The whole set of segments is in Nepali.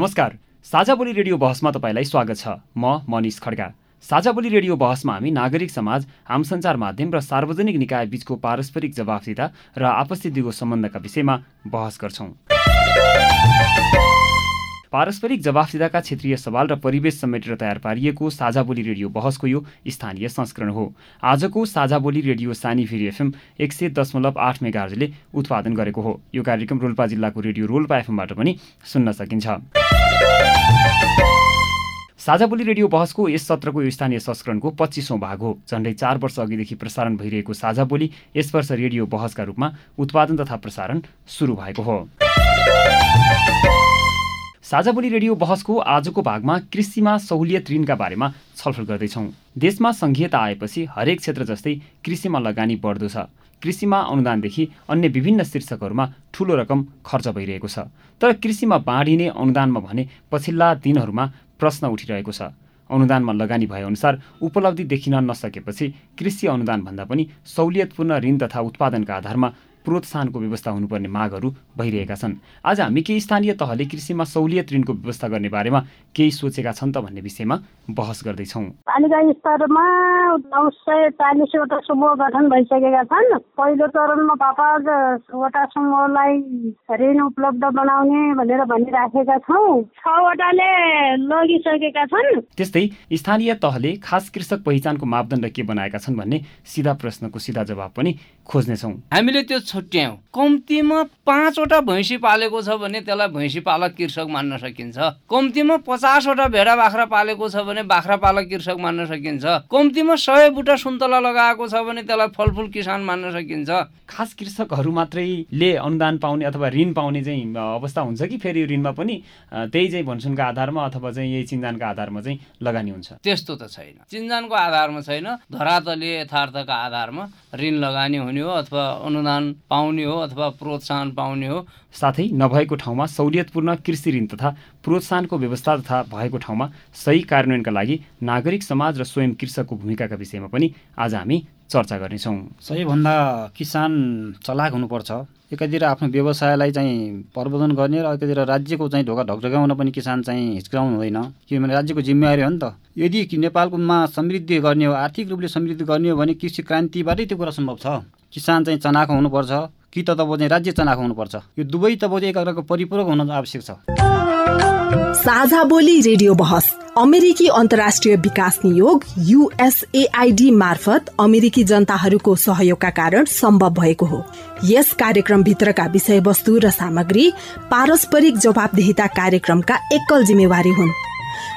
नमस्कार साझा बोली रेडियो बहसमा तपाईँलाई स्वागत छ। म मनिष खड्गा। साझा बोली रेडियो बहसमा हामी नागरिक समाज आम सञ्चार माध्यम र सार्वजनिक निकाय बीचको पारस्परिक जवाफदिता र आपसी सम्बन्धका विषयमा बहस गर्छौँ। पारस्परिक जवाफदिताका क्षेत्रीय सवाल र परिवेश समेटेर तयार पारिएको साझा बोली रेडियो बहसको यो स्थानीय संस्करण हो। आजको साझा बोली रेडियो सानी फेरि एफएम एक सय दशमलव आठ मेगार्जले उत्पादन गरेको हो। यो कार्यक्रम रोल्पा जिल्लाको रेडियो रोल्पा एफएमबाट पनि सुन्न सकिन्छ। साझा बोली रेडियो बहसको यस सत्रको यो स्थानीय संस्करणको पच्चिसौँ भाग हो। झन्डै चार वर्ष अघिदेखि प्रसारण भइरहेको साझा बोली यस वर्ष रेडियो बहसका रूपमा उत्पादन तथा प्रसारण सुरु भएको हो। साझा बोली रेडियो बहसको आजको भागमा कृषिमा सहुलियत ऋणका बारेमा छलफल गर्दैछौँ। देशमा सङ्घीयता आएपछि हरेक क्षेत्र जस्तै कृषिमा लगानी बढ्दो छ। कृषिमा अनुदानदेखि अन्य विभिन्न शीर्षकहरूमा ठुलो रकम खर्च भइरहेको छ। तर कृषिमा बाँडिने अनुदानमा भने पछिल्ला दिनहरूमा प्रश्न उठिरहेको छ। अनुदानमा लगानी भएअनुसार उपलब्धि देखिन नसकेपछि कृषि अनुदानभन्दा पनि सहुलियतपूर्ण ऋण तथा उत्पादनका आधारमा प्रोत्साहनको व्यवस्था हुनुपर्ने मागहरू भइरहेका छन्। आज हामी केही स्थानीय तहले कृषिमा सहुलियत ऋणको व्यवस्था गर्ने बारेमा केही सोचेका छन् त भन्ने विषयमा बहस गर्दैछौँ। पालिका स्तरमा नौ सय चालिसवटा समूह गठन भइसकेका छन्। पहिलो चरणमा पापावटा समूहलाई ऋण उपलब्ध बनाउने भनेर भनिराखेका छौँ। छवटाले लगिसकेका छन्। त्यस्तै स्थानीय तहले खास कृषक पहिचानको मापदण्ड के बनाएका छन् भन्ने सिधा प्रश्नको सिधा जवाब पनि खोज्नेछौँ। हामीले त्यो छुट्यायौँ कम्तीमा पाँचवटा भैँसी पालेको छ भने त्यसलाई भैँसी पालक कृषक मान्न सकिन्छ। कम्तीमा पचासवटा भेडा बाख्रा पालेको छ भने बाख्रा पालक कृषक मान्न सकिन्छ। कम्तीमा सय बुटा सुन्तला लगाएको छ भने त्यसलाई फलफुल किसान मान्न सकिन्छ। खास कृषकहरू मात्रैले अनुदान पाउने अथवा ऋण पाउने चाहिँ अवस्था हुन्छ कि फेरि ऋणमा पनि त्यही चाहिँ भन्सुनको आधारमा अथवा चाहिँ यही चिन्जानको आधारमा चाहिँ लगानी हुन्छ। त्यस्तो त छैन। चिन्जानको आधारमा छैन। धरातलीय यथार्थका आधारमा ऋण लगानी हुने हो अथवा अनुदान पाउने हो अथवा प्रोत्साहन पाउने हो। साथै नभएको ठाउँमा सहुलियतपूर्ण कृषि ऋण तथा प्रोत्साहनको व्यवस्था तथा भएको ठाउँमा सही कार्यान्वयनका लागि नागरिक समाज र स्वयं कृषकको भूमिकाका विषयमा पनि आज हामी चर्चा गर्नेछौँ। सबैभन्दा किसान चलाक हुनुपर्छ। एकातिर आफ्नो व्यवसायलाई चाहिँ प्रबोधन गर्ने र एकातिर राज्यको चाहिँ ढोका ढकढकाउन पनि किसान चाहिँ हिचकाउनु हुँदैन। किनभने राज्यको जिम्मेवारी हो नि त। यदि नेपालकोमा समृद्धि गर्ने हो आर्थिक रूपले समृद्धि गर्ने हो भने कृषि क्रान्तिबाटै त्यो कुरा सम्भव छ। किसान चाहिँ चनाखो हुनुपर्छ कि त तब चाहिँ राज्य चनाखो हुनुपर्छ। यो दुवै तब चाहिँ एकअर्काको परिपूरक हुन आवश्यक छ। साझा बोली रेडियो बहस अमेरिकी अन्तर्राष्ट्रिय विकास नियोग युएसएआईडी मार्फत अमेरिकी जनताहरूको सहयोगका कारण सम्भव भएको हो। यस कार्यक्रमभित्रका विषयवस्तु र सामग्री पारस्परिक जवाबदेहिता कार्यक्रमका एकल जिम्मेवारी हुन्।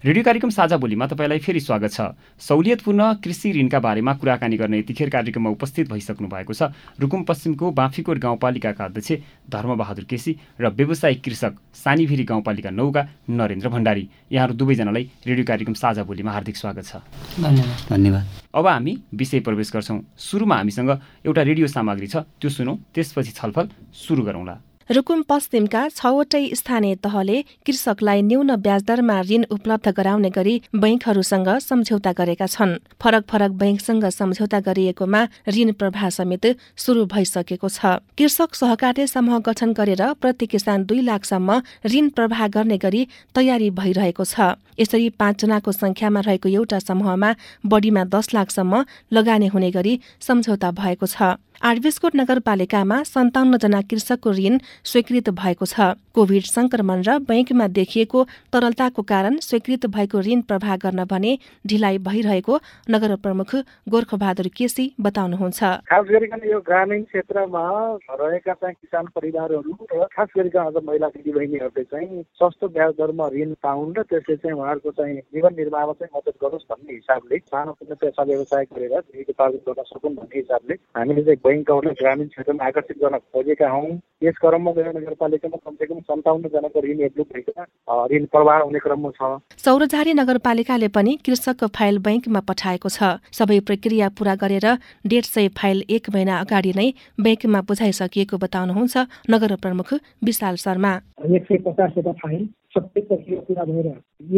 रेडियो कार्यक्रम साझा बोलीमा तपाईँलाई फेरि स्वागत छ। सहुलियतपूर्ण कृषि ऋणका बारेमा कुराकानी गर्न यतिखेर कार्यक्रममा उपस्थित भइसक्नु भएको छ। रुकुम पश्चिमको बाँफीकोट गाउँपालिकाका अध्यक्ष धर्मबहादुर केसी र व्यावसायिक कृषक सानीभिरी गाउँपालिका नौका नरेन्द्र भण्डारी। यहाँहरू दुवैजनालाई रेडियो कार्यक्रम साझा बोलीमा हार्दिक स्वागत छ। धन्यवाद। धन्यवाद। अब हामी विषय प्रवेश गर्छौँ। सुरुमा हामीसँग एउटा रेडियो सामग्री छ। त्यो सुनौँ त्यसपछि छलफल सुरु गरौँला। रुकुम पश्चिमका छवटै स्थानीय तहले कृषकलाई न्यून ब्याजदरमा ऋण उपलब्ध गराउने गरी बैङ्कहरूसँग सम्झौता गरेका छन्। फरक फरक बैङ्कसँग सम्झौता गरिएकोमा ऋण प्रवाह समेत सुरु भइसकेको छ। कृषक सहकारी समूह गठन गरेर प्रति किसान दुई लाखसम्म ऋण प्रवाह गर्ने गरी तयारी भइरहेको छ। यसरी पाँचजनाको संख्यामा रहेको एउटा समूहमा बढीमा दस लाखसम्म लगानी हुने गरी सम्झौता भएको छ। आरबिस्कोट नगरपालिकामा सन्ताउन्न जना कृषकको ऋण स्वीकृत भएको छ। कोभिड संक्रमण र बैंकमा देखिएको तरलताको कारण स्वीकृत भएको ऋण प्रवाह गर्न भने ढिलाइ भइरहेको नगर प्रमुख गोर्खबहादुर केसी बताउनुहुन्छ। खास गरिकन यो ग्रामीण क्षेत्रमा रहेका चाहिँ किसान परिवारहरू र खास गरिकन अझ महिला दिदीबहिनीहरूले चाहिँ सस्तो ब्याज दरमा ऋण पाउन् र त्यसले चाहिँ उहाँहरूको चाहिँ जीवन निर्वाहमा चाहिँ मद्दत गरोस् भन्ने हिसाबले सानो पेसा व्यवसाय गरेर जीविकोपार्जन गर्न सकुन् भन्ने हिसाबले हामीले चाहिँ बैङ्कहरूलाई ग्रामीण क्षेत्रमा आकर्षित गर्न खोजेका हौँ। यस क्रममा गएर नगरपालिकामा कमसेकम सन्ताउन्न जनाको ऋण एप्रुभ भएका ऋण प्रवाह हुने क्रममा छ। सौरझारी नगरपालिकाले पनि कृषकको फाइल बैङ्कमा पठाएको छ। सबै प्रक्रिया पूरा गरेर डेढ सय फाइल एक महिना अगाडि नै बैङ्कमा बुझाइसकिएको बताउनुहुन्छ नगर प्रमुख विशाल शर्मा। एक सय पचासवटा फाइल सबै प्रक्रिया पुरा भएर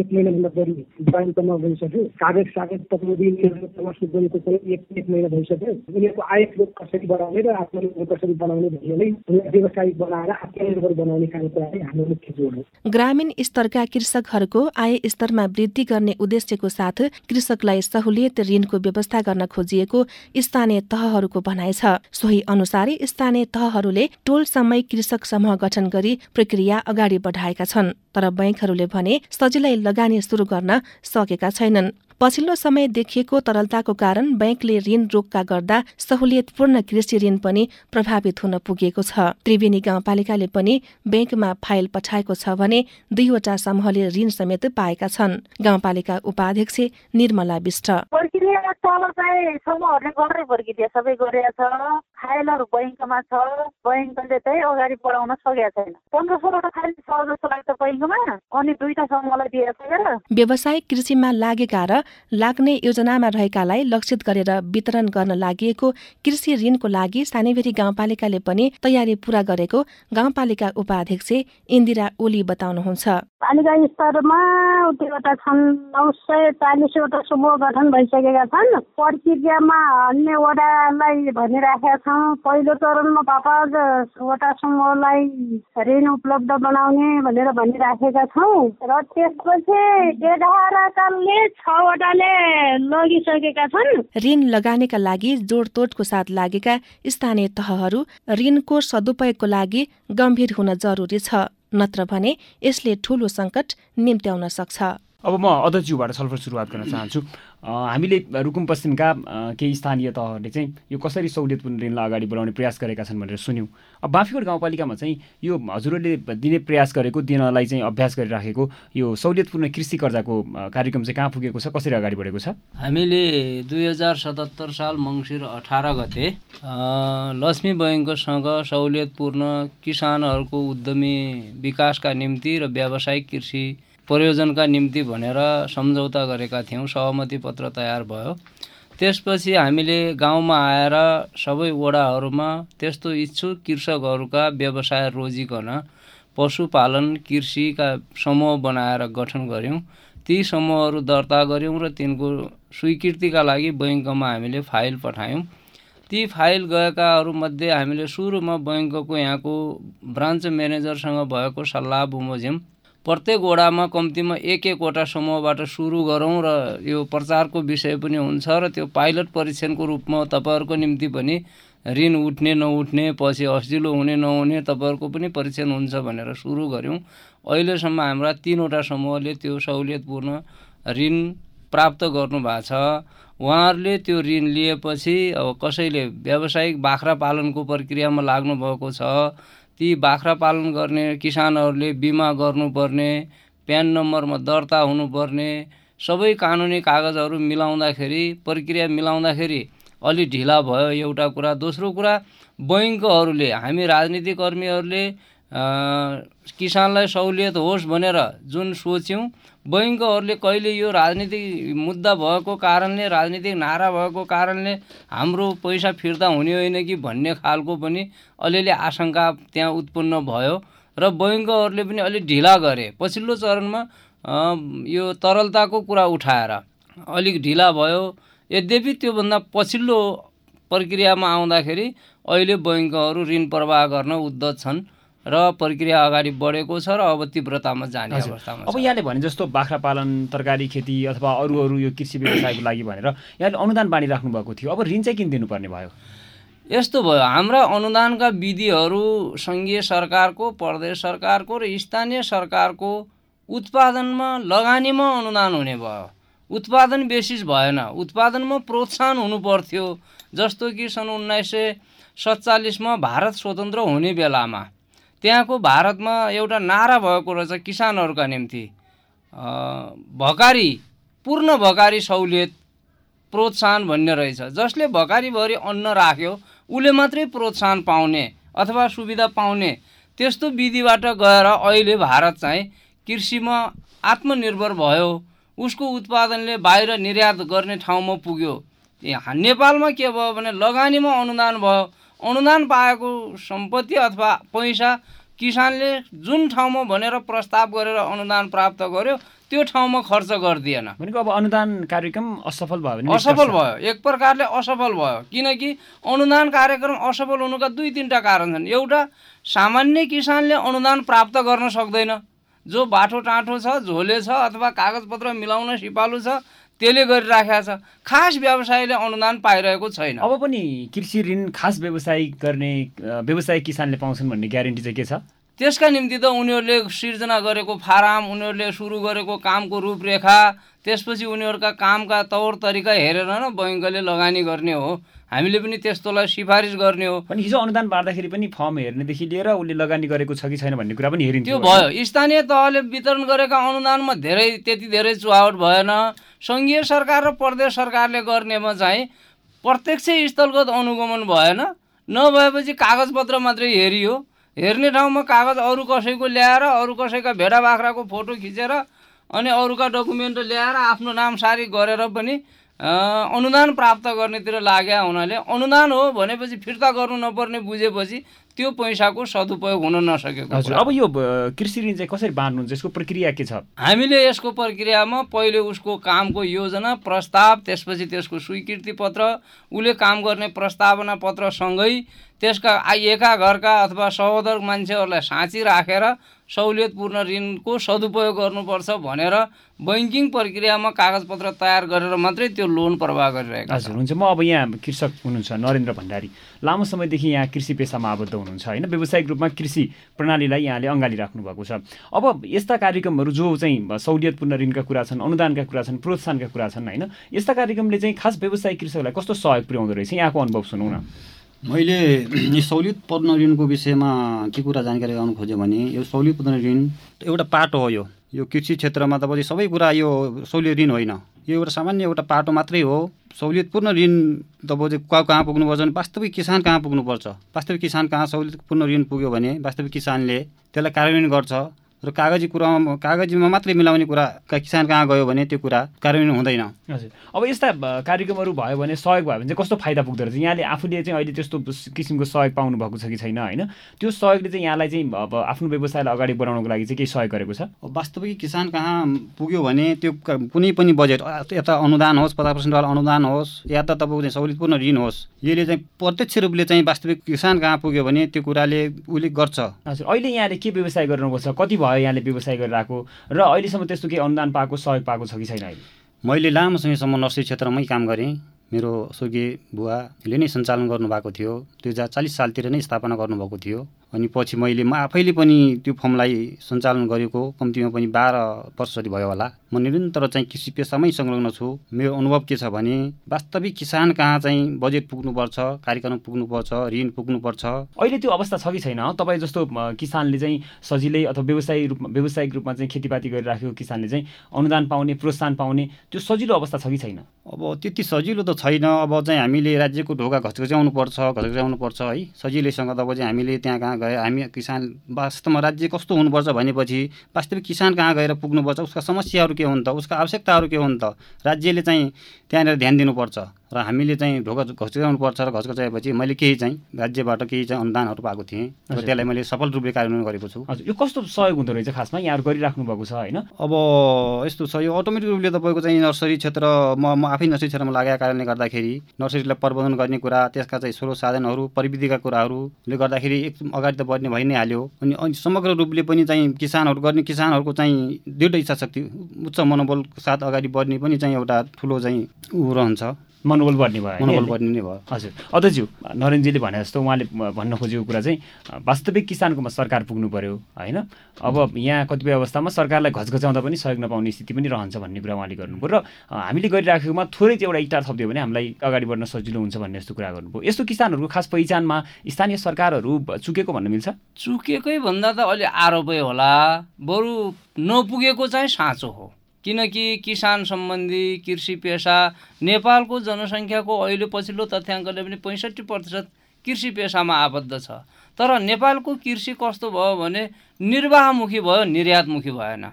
एक महिनाभन्दा बढी ब्याङ्कमा गइसक्यो कागज कागज तपाईँले गरेको पनि एक एक महिना भइसक्यो। उनीहरूको आय स्रोत कसरी बढाउने र आत्मनिर्भर कसरी बनाउने भन्ने नै व्यवसायिक बनाएर आत्मनिर्भर बनाउने कार्यक्रम हाम्रो मुख्य जोड हो। ग्रामीण स्तरका कृषकहरूको आय स्तरमा वृद्धि गर्ने उद्देश्यको साथ कृषकलाई सहुलियत ऋणको व्यवस्था गर्न खोजिएको स्थानीय तहहरूको भनाइ छ। सोही अनुसारै स्थानीय तहहरूले टोल समय कृषक समूह गठन गरी प्रक्रिया अगाडि बढाएका छन्। तर बैंकहरूले भने सजिलै लगानी सुरु गर्न सकेका छैनन्। पछिल्लो समय देखिएको तरलताको कारण बैंकले ऋण रोक्का गर्दा सहुलियतपूर्ण कृषि ऋण पनि प्रभावित हुन पुगेको छ। त्रिवेणी गाउँपालिकाले पनि बैंकमा फाइल पठाएको छ भने दुईवटा समूहले ऋण समेत पाएका छन्। गाउँपालिका उपाध्यक्ष निर्मला विष्ट। फाइलहरू बैङ्कमा छ बैङ्कले चाहिँ अगाडि बढाउन सकेका छैन। पन्ध्र सोह्रवटा फाइल छ जस्तो लाग्छ बैङ्कमा अनि दुईटा समूहलाई दिएछ व्यावसायिक कृषिमा लागेका र लाग्ने योजनामा रहेकालाई लक्षित गरेर वितरण गर्न लागि कृषि ऋणको लागि सानेभेरी गाउँपालिकाले पनि तयारी पूरा गरेको गाउँपालिका उपाध्यक्ष इन्दिरा ओली बताउनुहुन्छ। पालिका स्तरमा कतिवटा छन् नौ सय चालिसवटा समूह गठन भइसकेका छन्। प्रक्रियामा अन्य वडालाई भनिराखेका छौँ। पहिलो चरणमा पाँचवटा समूहलाई ऋण उपलब्ध बनाउने भनेर भनिराखेका छौँ। र त्यसपछि एघारकाले छवटाले लगिसकेका छन्। ऋण लगानेका लागि जोडतोडको साथ लागेका स्थानीय तहहरू ऋणको सदुपयोगको लागि गम्भीर हुन जरुरी छ। नत्र भने यसले ठूलो सङ्कट निम्त्याउन सक्छ। अब म अध्यक्षज्यूबाट छलफल सुरुवात गर्न चाहन्छु। हामीले रुकुम पश्चिमका केही स्थानीय तहहरूले चाहिँ यो कसरी सहुलियतपूर्ण ऋणलाई अगाडि बढाउने प्रयास गरेका छन् भनेर सुन्यौँ। अब बाँफीकोट गाउँपालिकामा चाहिँ यो हजुरहरूले दिने प्रयास गरेको दिनलाई चाहिँ अभ्यास गरिराखेको यो सहुलियतपूर्ण कृषि कर्जाको कार्यक्रम चाहिँ कहाँ पुगेको छ कसरी अगाडि बढेको छ? हामीले दुई हजार सतहत्तर साल मङ्सिर अठार गते लक्ष्मी बैङ्कसँग सहुलियतपूर्ण किसानहरूको उद्यमी विकासका निम्ति र व्यावसायिक कृषि प्रयोजनका निम्ति भनेर सम्झौता गरेका थियौँ। सहमति पत्र तयार भयो। त्यसपछि हामीले गाउँमा आएर सबै वडाहरूमा त्यस्तो इच्छुक कृषकहरूका व्यवसाय रोजिकन पशुपालन कृषिका समूह बनाएर गठन गऱ्यौँ। ती समूहहरू दर्ता गऱ्यौँ र तिनको स्वीकृतिका लागि बैङ्कमा हामीले फाइल पठायौँ। ती फाइल गएकाहरूमध्ये हामीले सुरुमा बैङ्कको यहाँको ब्रान्च म्यानेजरसँग भएको सल्लाह बमोजिम प्रत्येक वडामा कम्तीमा एक एकवटा समूहबाट सुरु गरौँ र यो प्रचारको विषय पनि हुन्छ र त्यो पाइलट परीक्षणको रूपमा तपाईँहरूको निम्ति पनि ऋण उठ्ने नउठ्ने पछि अस्जिलो हुने नहुने तपाईँहरूको पनि परीक्षण हुन्छ भनेर सुरु गऱ्यौँ। अहिलेसम्म हाम्रा तिनवटा समूहले त्यो सहुलियतपूर्ण ऋण प्राप्त गर्नुभएको छ। उहाँहरूले त्यो ऋण लिएपछि अब कसैले व्यावसायिक बाख्रा पालनको प्रक्रियामा लाग्नुभएको छ। ती बाख्रा पालन गर्ने किसानहरूले बिमा गर्नुपर्ने प्यान नम्बरमा दर्ता हुनुपर्ने सबै कानुनी कागजहरू मिलाउँदाखेरि प्रक्रिया मिलाउँदाखेरि अलि ढिला भयो एउटा कुरा। दोस्रो कुरा बैङ्कहरूले हामी राजनीतिक कर्मीहरूले किसानलाई सहुलियत होस् भनेर जुन सोच्यौँ बैङ्कहरूले कहिले यो राजनीतिक मुद्दा भएको कारणले राजनीतिक नारा भएको कारणले हाम्रो पैसा फिर्ता हुने होइन कि भन्ने खालको पनि अलिअलि आशंका त्यहाँ उत्पन्न भयो र बैङ्कहरूले पनि अलिक ढिला गरे। पछिल्लो चरणमा यो तरलताको कुरा उठाएर अलिक ढिला भयो। यद्यपि त्योभन्दा पछिल्लो प्रक्रियामा आउँदाखेरि अहिले बैङ्कहरू ऋण प्रवाह गर्न उद्धत छन्। र प्रक्रिया अगाडि बढेको छ र अब तीव्रतामा जाने अवस्थामा अब यहाँले भने जस्तो बाख्रा पालन तरकारी खेती अथवा अरू अरू यो कृषि व्यवसायको लागि भनेर यहाँले अनुदान बाँडिराख्नु भएको थियो। अब ऋण चाहिँ किन दिनुपर्ने भयो? यस्तो भयो हाम्रा अनुदानका विधिहरू सङ्घीय सरकारको प्रदेश सरकारको र स्थानीय सरकारको उत्पादनमा लगानीमा अनुदान हुने भयो। उत्पादन बेसिस भएन। उत्पादनमा प्रोत्साहन हुनु पर्थ्यो जस्तो कि सन् उन्नाइस सय सत्तालिसमा भारत स्वतन्त्र हुने बेलामा। त्यहाँको भारतमा एउटा नारा भएको रहेछ किसानहरूका निम्ति भकारी पूर्ण भकारी सहुलियत प्रोत्साहन भन्ने रहेछ। जसले भकारीभरि अन्न राख्यो उसले मात्रै प्रोत्साहन पाउने अथवा सुविधा पाउने त्यस्तो विधिबाट गएर अहिले भारत चाहिँ कृषिमा आत्मनिर्भर भयो। उसको उत्पादनले बाहिर निर्यात गर्ने ठाउँमा पुग्यो। नेपालमा के भयो भने लगानीमा अनुदान भयो। अनुदान पाएको सम्पत्ति अथवा पैसा किसानले जुन ठाउँमा भनेर प्रस्ताव गरेर अनुदान प्राप्त गर्यो त्यो ठाउँमा खर्च गरिदिएन। भनेको अब अनुदान कार्यक्रम असफल भयो भने असफल भयो। एक प्रकारले असफल भयो। किनकि अनुदान कार्यक्रम असफल हुनुका दुई तिनवटा कारण छन्। एउटा सामान्य किसानले अनुदान प्राप्त गर्न सक्दैन। जो बाटो टाँटो छ झोले छ अथवा कागजपत्र मिलाउन सिपालु छ त्यसले गरिराखेको छ। खास व्यवसायले अनुदान पाइरहेको छैन। अब पनि कृषि ऋण खास व्यवसाय गर्ने व्यवसाय किसानले पाउँछन् भन्ने ग्यारेन्टी चाहिँ के छ? त्यसका निम्ति त उनीहरूले सिर्जना गरेको फाराम उनीहरूले सुरु गरेको कामको रूपरेखा त्यसपछि उनीहरूका कामका तौर तरिका हेरेर न बैङ्कले लगानी गर्ने हो। हामीले पनि त्यस्तोलाई सिफारिस गर्ने हो। अनि हिजो अनुदान बाँड्दाखेरि पनि फर्म हेर्नेदेखि लिएर उसले लगानी गरेको छ कि छैन भन्ने कुरा पनि हेरिन्थ्यो। त्यो भयो। स्थानीय तहले वितरण गरेका अनुदानमा धेरै त्यति धेरै चुहावट भएन। सङ्घीय सरकार र प्रदेश सरकारले गर्नेमा चाहिँ प्रत्यक्ष स्थलगत अनुगमन भएन। नभएपछि कागजपत्र मात्रै हेरियो। हेर्ने ठाउँमा कागज अरू कसैको ल्याएर अरू कसैका भेडा बाख्राको फोटो खिचेर अनि अरूका डकुमेन्ट ल्याएर आफ्नो नाम सारी गरेर पनि अनुदान प्राप्त गर्नेतिर लाग्या हुनाले अनुदान हो भनेपछि फिर्ता गर्नु नपर्ने बुझेपछि त्यो पैसाको सदुपयोग हुन नसकेको हजुर अब यो कृषि ऋण चाहिँ कसरी बाँड्नुहुन्छ? यसको प्रक्रिया के छ? हामीले यसको प्रक्रियामा पहिले उसको कामको योजना प्रस्ताव त्यसपछि त्यसको स्वीकृति पत्र उसले काम गर्ने प्रस्तावना पत्रसँगै त्यसका एका घरका अथवा सहोदर मान्छेहरूलाई साँची राखेर सहुलियतपूर्ण ऋणको सदुपयोग गर्नुपर्छ भनेर बैङ्किङ प्रक्रियामा कागजपत्र तयार गरेर मात्रै त्यो लोन प्रवाह गरिरहेको हजुर हुन्छ। म अब यहाँ कृषक हुनुहुन्छ नरेन्द्र भण्डारी। लामो समयदेखि यहाँ कृषि पेसामा आबद्ध हुनुहुन्छ होइन? व्यावसायिक रूपमा कृषि प्रणालीलाई यहाँले अँगाली राख्नु भएको छ। अब यस्ता कार्यक्रमहरू जो चाहिँ सहुलियतपूर्ण ऋणका कुरा छन् अनुदानका कुरा छन् प्रोत्साहनका कुरा छन् होइन? यस्ता कार्यक्रमले चाहिँ खास व्यवसायिक कृषकलाई कस्तो सहयोग पुर्याउँदो रहेछ? यहाँको अनुभव सुनौ न। मैले सहुलियतपूर्ण ऋणको विषयमा के कुरा जानकारी गराउनु खोजेँ भने यो सहुलियतपूर्ण ऋण एउटा पाटो हो यो। यो कृषि क्षेत्रमा तपाईँले सबै कुरा यो सहुलियत ऋण होइन। यो एउटा सामान्य एउटा पाटो मात्रै हो। सहुलियतपूर्ण ऋण तपाईँ कहाँ कहाँ पुग्नुपर्छ भने वास्तविक किसान कहाँ पुग्नुपर्छ वास्तविक किसान कहाँ सहुलियतपूर्ण ऋण पुग्यो भने वास्तविक किसानले त्यसलाई कार्यान्वयन गर्छ। र कागजी कुरामा कागजीमा मात्रै मिलाउने कुरा किसान कहाँ गयो भने त्यो कुरा कार्यान्वयन हुँदैन। हजुर। अब यस्ता कार्यक्रमहरू भयो भने सहयोग भयो भने चाहिँ कस्तो फाइदा पुग्दो रहेछ? यहाँले आफूले चाहिँ अहिले त्यस्तो किसिमको सहयोग पाउनु भएको छ कि छैन होइन? त्यो सहयोगले चाहिँ यहाँलाई चाहिँ अब आफ्नो व्यवसायलाई अगाडि बढाउनको लागि चाहिँ केही सहयोग गरेको छ? वास्तविक किसान कहाँ पुग्यो भने त्यो कुनै पनि बजेट यता अनुदान होस् पचास पर्सेन्टवाला अनुदान होस् या त तपाईँको चाहिँ सहुलियतपूर्ण ऋण होस् यसले चाहिँ प्रत्यक्ष रूपले चाहिँ वास्तविक किसान कहाँ पुग्यो भने त्यो कुराले उसले गर्छ। हजुर। अहिले यहाँले के व्यवसाय गर्नुभएको छ? कति भयो? भयो यहाँले व्यवसाय गरिरहेको र अहिलेसम्म त्यस्तो केही अनुदान पाएको सहयोग पाएको छ कि छैन अहिले? मैले लामो समयसम्म नर्सरी क्षेत्रमै काम गरेँ। मेरो स्वर्गीय बुवाले नै सञ्चालन गर्नुभएको थियो। दुई हजार चालिस सालतिर नै स्थापना गर्नुभएको थियो। अनि पछि मैले म आफैले पनि त्यो फर्मलाई सञ्चालन गरेको कम्तीमा पनि बाह्र वर्ष जति भयो होला। म निरन्तर चाहिँ कृषि पेसामै संलग्न छु। मेरो अनुभव के छ भने वास्तविक किसान कहाँ चाहिँ बजेट पुग्नुपर्छ कार्यक्रम पुग्नुपर्छ ऋण पुग्नुपर्छ? अहिले त्यो अवस्था छ कि छैन? तपाईँ जस्तो किसानले चाहिँ सजिलै अथवा व्यवसायिक रूपमा व्यावसायिक रूपमा चाहिँ खेतीपाती गरिराखेको किसानले चाहिँ अनुदान पाउने प्रोत्साहन पाउने त्यो सजिलो अवस्था छ कि छैन? अब त्यति सजिलो त छैन। अब चाहिँ हामीले राज्यको ढोका घचघच्याउनु पर्छ घचघच्याउनु पर्छ है। सजिलैसँग तब चाहिँ हामीले त्यहाँ कहाँ गए हामी किसान वास्तवमा राज्य कस्तो हुनुपर्छ भनेपछि वास्तविक किसान कहाँ गएर पुग्नुपर्छ उसका समस्याहरू के हुन् त उसका आवश्यकताहरू के हुन् त राज्यले चाहिँ त्यहाँनिर ध्यान दिनुपर्छ। र हामीले चाहिँ ढोका घचकाउनु पर्छ र घचकाएपछि मैले केही चाहिँ राज्यबाट केही चाहिँ अनुदानहरू पाएको थिएँ र त्यसलाई मैले सफल रूपले कार्यान्वयन गरेको छु। हजुर यो कस्तो सहयोग हुँदो रहेछ खासमा? यहाँहरू गरिराख्नु भएको छ होइन? अब यस्तो छ यो अटोमेटिक रूपले तपाईँको चाहिँ नर्सरी क्षेत्र म म आफै नर्सरी क्षेत्रमा लागेका कारणले गर्दाखेरि नर्सरीलाई प्रबन्धन गर्ने कुरा त्यसका चाहिँ स्रोत साधनहरू प्रविधिका कुराहरूले गर्दाखेरि एक अगाडि त बढ्ने भइ नै हाल्यो। अनि समग्र रूपले पनि चाहिँ किसानहरू गर्ने किसानहरूको चाहिँ दृढ इच्छा शक्ति उच्च मनोबलको साथ अगाडि बढ्ने पनि चाहिँ एउटा ठुलो चाहिँ ऊ रहन्छ। मनोबल बढ्ने भयो मनोबल? बढ्ने नै भयो। हजुर। अध्यज्यू नरेनजीले भने जस्तो उहाँले भन्न खोजेको कुरा चाहिँ वास्तविक किसानकोमा सरकार पुग्नु पर्यो होइन? अब यहाँ कतिपय अवस्थामा सरकारलाई घचघचाउँदा पनि सहयोग नपाउने स्थिति पनि रहन्छ भन्ने कुरा उहाँले गर्नुभयो र हामीले गरिराखेकोमा थोरै चाहिँ एउटा इँटा थपिदियो भने हामीलाई अगाडि बढ्न सजिलो हुन्छ भन्ने जस्तो कुरा गर्नुभयो। यस्तो किसानहरूको खास पहिचानमा स्थानीय सरकारहरू चुकेको भन्न मिल्छ? चुकेकै भन्दा त अलि आरोपै होला। बरु नपुगेको चाहिँ साँचो हो। किनकि किसान सम्बन्धी कृषि पेसा नेपालको जनसङ्ख्याको अहिले पछिल्लो तथ्याङ्कले पनि पैँसठी प्रतिशत कृषि पेसामा आबद्ध छ। तर नेपालको कृषि कस्तो भयो भने निर्वाहमुखी भयो निर्यातमुखी भएन।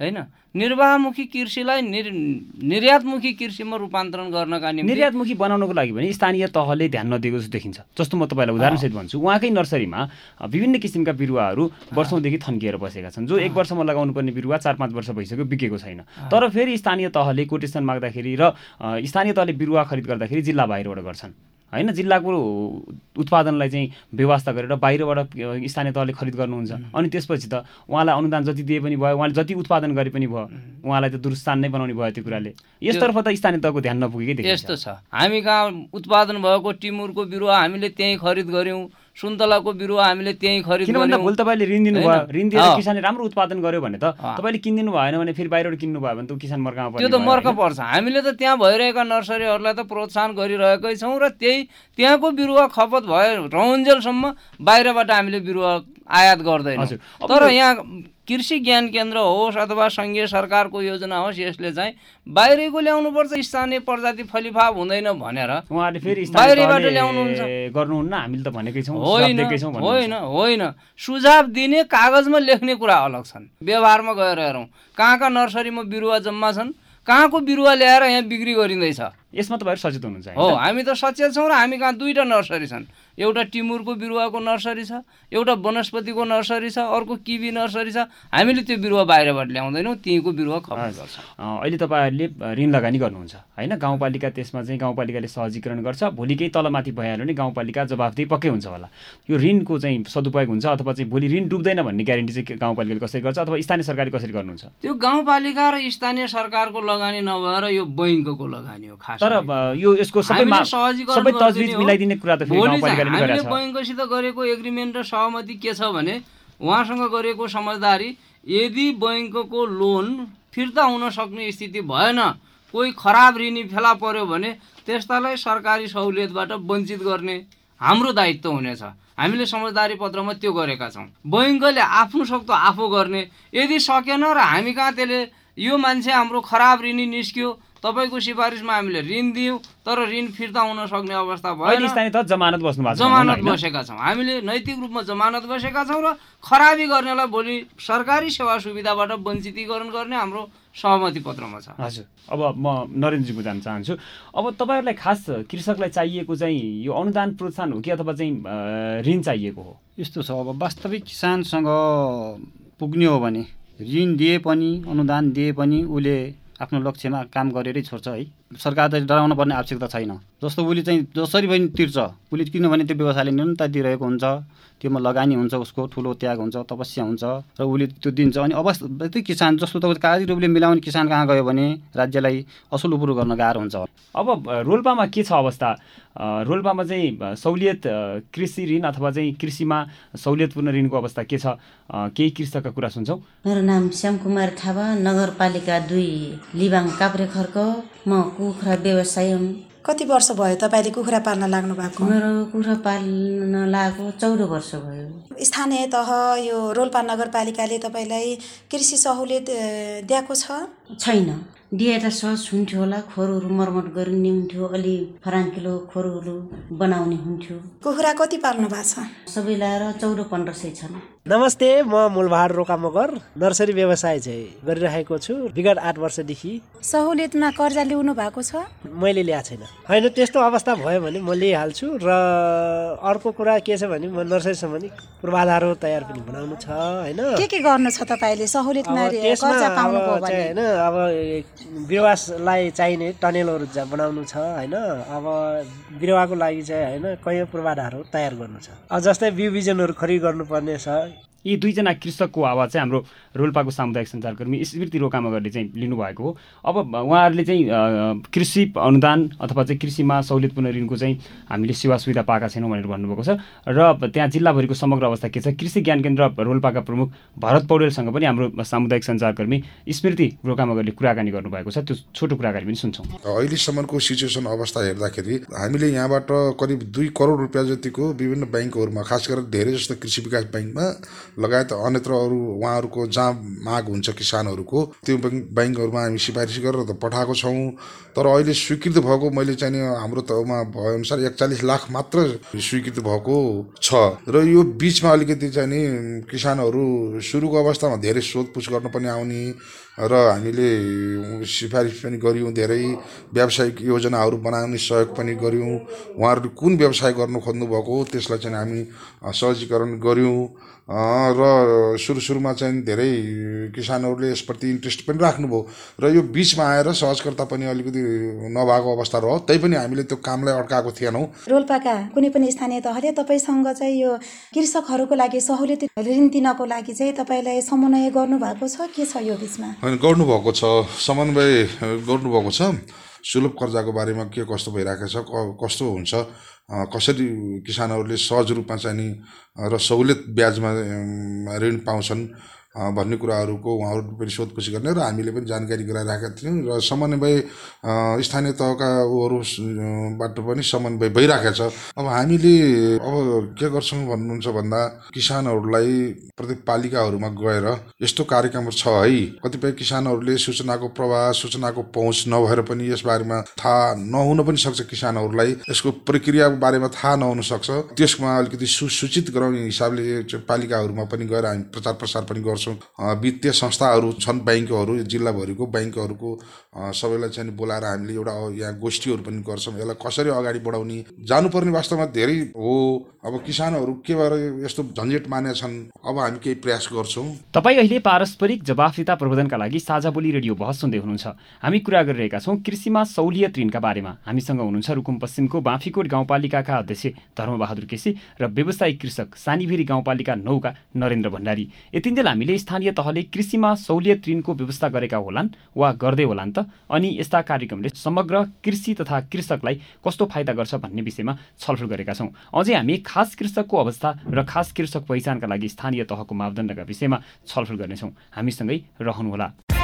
होइन? निर्वाहमुखी कृषिलाई निर निर्यातमुखी कृषिमा रूपान्तरण गर्नका निम्ति निर्यातमुखी बनाउनको लागि भने स्थानीय तहले ध्यान नदिएको जस्तो देखिन्छ। जस्तो म तपाईँलाई उदाहरणसहित भन्छु उहाँकै नर्सरीमा विभिन्न किसिमका बिरुवाहरू वर्षौँदेखि थन्किएर बसेका छन् जो एक वर्षमा लगाउनु पर्ने बिरुवा चार पाँच वर्ष भइसक्यो बिकेको छैन। तर फेरि स्थानीय तहले कोटेसन माग्दाखेरि र स्थानीय तहले बिरुवा खरिद गर्दाखेरि जिल्ला बाहिरबाट गर्छन्। होइन जिल्लाको उत्पादनलाई चाहिँ व्यवस्था गरेर बाहिरबाट स्थानीय तहले खरिद गर्नुहुन्छ। अनि त्यसपछि त उहाँलाई अनुदान जति दिए पनि भयो उहाँले जति उत्पादन गरे पनि भयो उहाँलाई त दुरुस्तान नै बनाउने भयो त्यो कुराले। यसतर्फ त स्थानीय तहको ध्यान नपुगेकै यस्तो छ। हामी कहाँ उत्पादन भएको टिमुरको बिरुवा हामीले त्यहीँ खरिद गऱ्यौँ। सुन्तलाको बिरुवा हामीले त्यहीँ खरिद किन भन्दा गऱ्यौँ भोलि तपाईँले ऋण दिनुभयो? ऋण दिएर। किसानले राम्रो उत्पादन गर्यो भने त। तपाईँले किनिदिनु भएन भने फेरि बाहिरबाट किन्नु भयो भने त किसान मर्कामा पर्ने त्यो त भयो, मर्क? पर्छ हामीले त त्यहाँ भइरहेका नर्सरीहरूलाई त प्रोत्साहन गरिरहेकै छौँ र त्यही त्यहाँको बिरुवा खपत भए रहुन्जेलसम्म बाहिरबाट हामीले बिरुवा आयात गर्दैनौँ तर यहाँ कृषि ज्ञान केन्द्र होस् अथवा सङ्घीय सरकारको योजना होस् यसले चाहिँ बाहिरको ल्याउनुपर्छ स्थानीय प्रजाति फलिफाप हुँदैन भनेर उहाँहरूले फेरि बाहिरबाट ल्याउनुहुन्छ। गर्नुहुन्न हामीले त भनेकै छौँ होइन। होइन होइन सुझाव दिने कागजमा लेख्ने कुरा अलग छन् व्यवहारमा गएर हेरौँ कहाँ कहाँ नर्सरीमा बिरुवा जम्मा छन् कहाँको बिरुवा ल्याएर यहाँ बिक्री गरिँदैछ यसमा तपाईँहरू सचेत हुनुहुन्छ हो? हामी त सचेत छौँ र हामी कहाँ दुईवटा नर्सरी छन् एउटा टिमुरको बिरुवाको नर्सरी छ एउटा वनस्पतिको नर्सरी छ अर्को किबी नर्सरी छ। हामीले त्यो बिरुवा बाहिरबाट ल्याउँदैनौँ त्यहीँको बिरुवा हजुर। गर्छौँ अहिले तपाईँहरूले ऋण लगानी गर्नुहुन्छ होइन? गाउँपालिका त्यसमा चाहिँ गाउँपालिकाले सहजीकरण गर्छ भोलि केही तलमाथि भइहाल्यो भने गाउँपालिका जवाफदेही पक्कै हुन्छ होला। यो ऋणको चाहिँ सदुपयोग हुन्छ अथवा चाहिँ भोलि ऋण डुब्दैन भन्ने ग्यारेन्टी चाहिँ गाउँपालिकाले कसरी गर्छ अथवा स्थानीय सरकारले कसरी गर्नुहुन्छ? त्यो गाउँपालिका र स्थानीय सरकारको लगानी नभएर यो बैङ्कको लगानी हो खास तर यो यसको सबै सबै तजविज। मिलाइदिने कुरा त फेरि गाउँपालिकाले पनि हामीले बैङ्कसित गरेको एग्रिमेन्ट र सहमति के छ भने उहाँसँग गरेको समझदारी यदि बैङ्कको लोन फिर्ता हुन सक्ने स्थिति भएन कोही खराब ऋणी फेला पर्यो भने त्यस्तालाई सरकारी सहुलियतबाट वञ्चित गर्ने हाम्रो दायित्व हुनेछ। हामीले समझदारी पत्रमा त्यो गरेका छौँ। बैङ्कले आफ्नो सक्दो आफू गर्ने यदि सकेन र हामी कहाँ त्यसले यो मान्छे हाम्रो खराब ऋणी निस्क्यो तपाईँको सिफारिसमा हामीले ऋण दियौँ तर ऋण फिर्ता हुन सक्ने अवस्था भएन। अहिले स्थानीय तह जमानत बस्नु भएको जमानत? बसेका छौँ। हामीले नैतिक रूपमा जमानत बसेका छौँ र खराबी गर्नेलाई भोलि सरकारी सेवा सुविधाबाट वञ्चितीकरण गर्ने हाम्रो सहमति पत्रमा छ। हजुर। अब म नरेन्द्रजीको जान चाहन्छु। अब तपाईँहरूलाई खास कृषकलाई चाहिएको चाहिँ यो अनुदान प्रोत्साहन हो कि अथवा चाहिँ ऋण चाहिएको हो? यस्तो छ। अब वास्तविक किसानसँग पुग्ने हो भने ऋण दिए पनि अनुदान दिए पनि उसले आफ्नो लक्ष्यमा काम गरेरै छोड्छ है। सरकार त डराउनु पर्ने आवश्यकता छैन। जस्तो उसले चाहिँ जसरी पनि तिर्छ उसले किनभने त्यो व्यवसायले निरन्तरता दिइरहेको हुन्छ त्योमा लगानी हुन्छ उसको ठुलो त्याग हुन्छ तपस्या हुन्छ र उसले त्यो दिन्छ अनि अवस्था त्यो किसान जस्तो तपाईँ कागजी रूपले मिलाउने किसान कहाँ गयो भने राज्यलाई असुल उपुरो गर्न गाह्रो हुन्छ। अब रोल्पामा के छ अवस्था? रोल्पामा चाहिँ सहुलियत कृषि ऋण अथवा चाहिँ कृषिमा सहुलियतपूर्ण ऋणको अवस्था के छ? केही कृषकका कुरा सुन्छौँ। मेरो नाम श्यामकुमार थापा नगरपालिका दुई लिबाङ काभ्रे खर्क। म कुखुरा व्यवसाय हुँ। कति वर्ष भयो तपाईँले कुखुरा पाल्न लाग्नु भएको? मेरो कुखुरा पाल्न लागेको चौध वर्ष भयो। स्थानीय तह यो रोल्पा नगरपालिकाले तपाईँलाई कृषि सहुलियत दिएको छ? छैन। दिएर सहज हुन्थ्यो होला खोरहरू मर्मत गरिने हुन्थ्यो अलि फराङ्किलो खोरहरू बनाउने हुन्थ्यो। कुखुरा कति पाल्नु भएको छ? सबै लाएर चौध पन्ध्र सय छन्। नमस्ते म मूलबहार रोका मगर नर्सरी व्यवसाय चाहिँ गरिरहेको छु विगत आठ वर्षदेखि। सहुलियतमा कर्जा लिनु भएको छ? मैले ल्याएको छैन। होइन त्यस्तो अवस्था भयो भने म लिइहाल्छु र अर्को कुरा के छ भने म नर्सरी सम्बन्धी पूर्वाधारहरू तयार पनि बनाउनु छ होइन। के के गर्नु छ तपाईँले? सहुलियतमा होइन अब बिरुवालाई चाहिने टनेलहरू बनाउनु छ होइन। अब बिरुवाको लागि चाहिँ होइन कैयौँ पूर्वाधारहरू तयार गर्नु छ। जस्तै बिउ बिजनहरू खरिद गर्नुपर्ने छ यी दुईजना कृषकको आवाज चाहिँ हाम्रो रोल्पाको सामुदायिक सञ्चारकर्मी स्मृति रोकामगरले चाहिँ लिनुभएको हो। अब उहाँहरूले चाहिँ कृषि अनुदान अथवा चाहिँ कृषिमा सहुलियतपूर्ण ऋणको चाहिँ हामीले सेवा सुविधा पाएका छैनौँ भनेर भन्नुभएको छ। र त्यहाँ जिल्लाभरिको समग्र अवस्था के छ? कृषि ज्ञान केन्द्र रोल्पाका प्रमुख भरत पौडेलसँग पनि हाम्रो सामुदायिक सञ्चारकर्मी स्मृति रोकामगरले कुराकानी गर्नुभएको छ। त्यो छोटो कुराकानी पनि सुन्छौँ। अहिलेसम्मको सिचुएसन अवस्था हेर्दाखेरि हामीले यहाँबाट करिब दुई करोड रुपियाँ जतिको विभिन्न ब्याङ्कहरूमा खास गरेर धेरै जस्तो कृषि विकास ब्याङ्कमा लगायत अन्यत्र अरू उहाँहरूको जहाँ माग हुन्छ किसानहरूको त्यो ब्याङ्कहरूमा हामी सिफारिस गरेर त पठाएको छौँ। तर अहिले स्वीकृत भएको मैले चाहिँ हाम्रो तमा भएअनुसार एकचालिस लाख मात्र स्वीकृत भएको छ। र यो बिचमा अलिकति चाहिँ नि किसानहरू सुरुको अवस्थामा धेरै सोधपुछ पनि आउने र हामीले सिफारिस पनि गऱ्यौँ धेरै व्यावसायिक योजनाहरू बनाउने सहयोग पनि गऱ्यौँ। उहाँहरूले कुन व्यवसाय गर्नु खोज्नुभएको त्यसलाई चाहिँ हामी सहजीकरण गऱ्यौँ। र सुरु सुरुमा चाहिँ धेरै किसानहरूले यसप्रति इन्ट्रेस्ट पनि राख्नुभयो। र यो बिचमा आएर सहजकर्ता पनि अलिकति नभएको अवस्था रह्यो। तै पनि हामीले त्यो कामलाई अड्काएको थिएनौँ। रोल्पाका कुनै पनि स्थानीय तहले तपाईँसँग चाहिँ यो कृषकहरूको लागि सहुलियत ऋण दिनको लागि चाहिँ तपाईँलाई समन्वय गर्नुभएको छ? के छ यो बिचमा? गर्नुभएको छ समन्वय गर्नुभएको छ। सुलभ कर्जाको बारेमा के कस्तो भइरहेको छ कस्तो हुन्छ कसरी किसानहरूले सहज रूपमा चाहिँ नि र सहुलियत ब्याजमा ऋण पाउँछन् भन्ने कुराहरूको उहाँहरू पनि सोधपुछ गर्ने र हामीले पनि जानकारी गराइरहेका थियौँ र समन्वय स्थानीय तहका उहरूबाट पनि समन्वय भइरहेको छ। अब हामीले अब के गर्छौँ भन्नुहुन्छ भन्दा किसानहरूलाई प्रत्येक पालिकाहरूमा गएर यस्तो कार्यक्रम छ है कतिपय किसानहरूले सूचनाको प्रवाह सूचनाको पहुँच नभएर पनि यसबारेमा थाहा नहुन पनि सक्छ किसानहरूलाई। यसको प्रक्रियाको बारेमा थाहा नहुन सक्छ। त्यसमा अलिकति सुसूचित गराउने हिसाबले पालिकाहरूमा पनि गएर हामी प्रचार प्रसार पनि गर्छौँ। वित्तीय संस्थाहरू छन् ब्याङ्कहरू जिल्लाभरिको ब्याङ्कहरूको सबैलाई चाहिँ बोलाएर हामीले एउटा यहाँ गोष्ठीहरू पनि गर्छौँ। यसलाई कसरी अगाडि बढाउने जानुपर्ने वास्तवमा धेरै हो। अब किसानहरू के भएर यस्तो झन्झट माने छन् अब हामी केही प्रयास गर्छौँ। तपाईँ अहिले पारस्परिक जवाफदिता प्रबन्धनका लागि साझा बोली रेडियो बहस सुन्दै हुनुहुन्छ। हामी कुरा गरिरहेका छौँ कृषिमा सहुलियत ऋणका बारेमा। हामीसँग हुनुहुन्छ रुकुम पश्चिमको बाँफीकोट गाउँपालिकाका अध्यक्ष धर्मबहादुर केसी र व्यवसायिक कृषक सानीभेरी गाउँपालिका नौका नरेन्द्र भण्डारी। यतिन्जेल हामीले स्थानीय तहले कृषिमा सहुलियत ऋणको व्यवस्था गरेका होलान् वा गर्दै होलान् त? अनि यस्ता कार्यक्रमले समग्र कृषि तथा कृषकलाई कस्तो फाइदा गर्छ भन्ने विषयमा छलफल गरेका छौँ। अझै हामी खास कृषकको अवस्था र खास कृषक पहिचानका लागि स्थानीय तहको मापदण्डका विषयमा छलफल गर्नेछौँ। हामीसँगै रहनुहोला।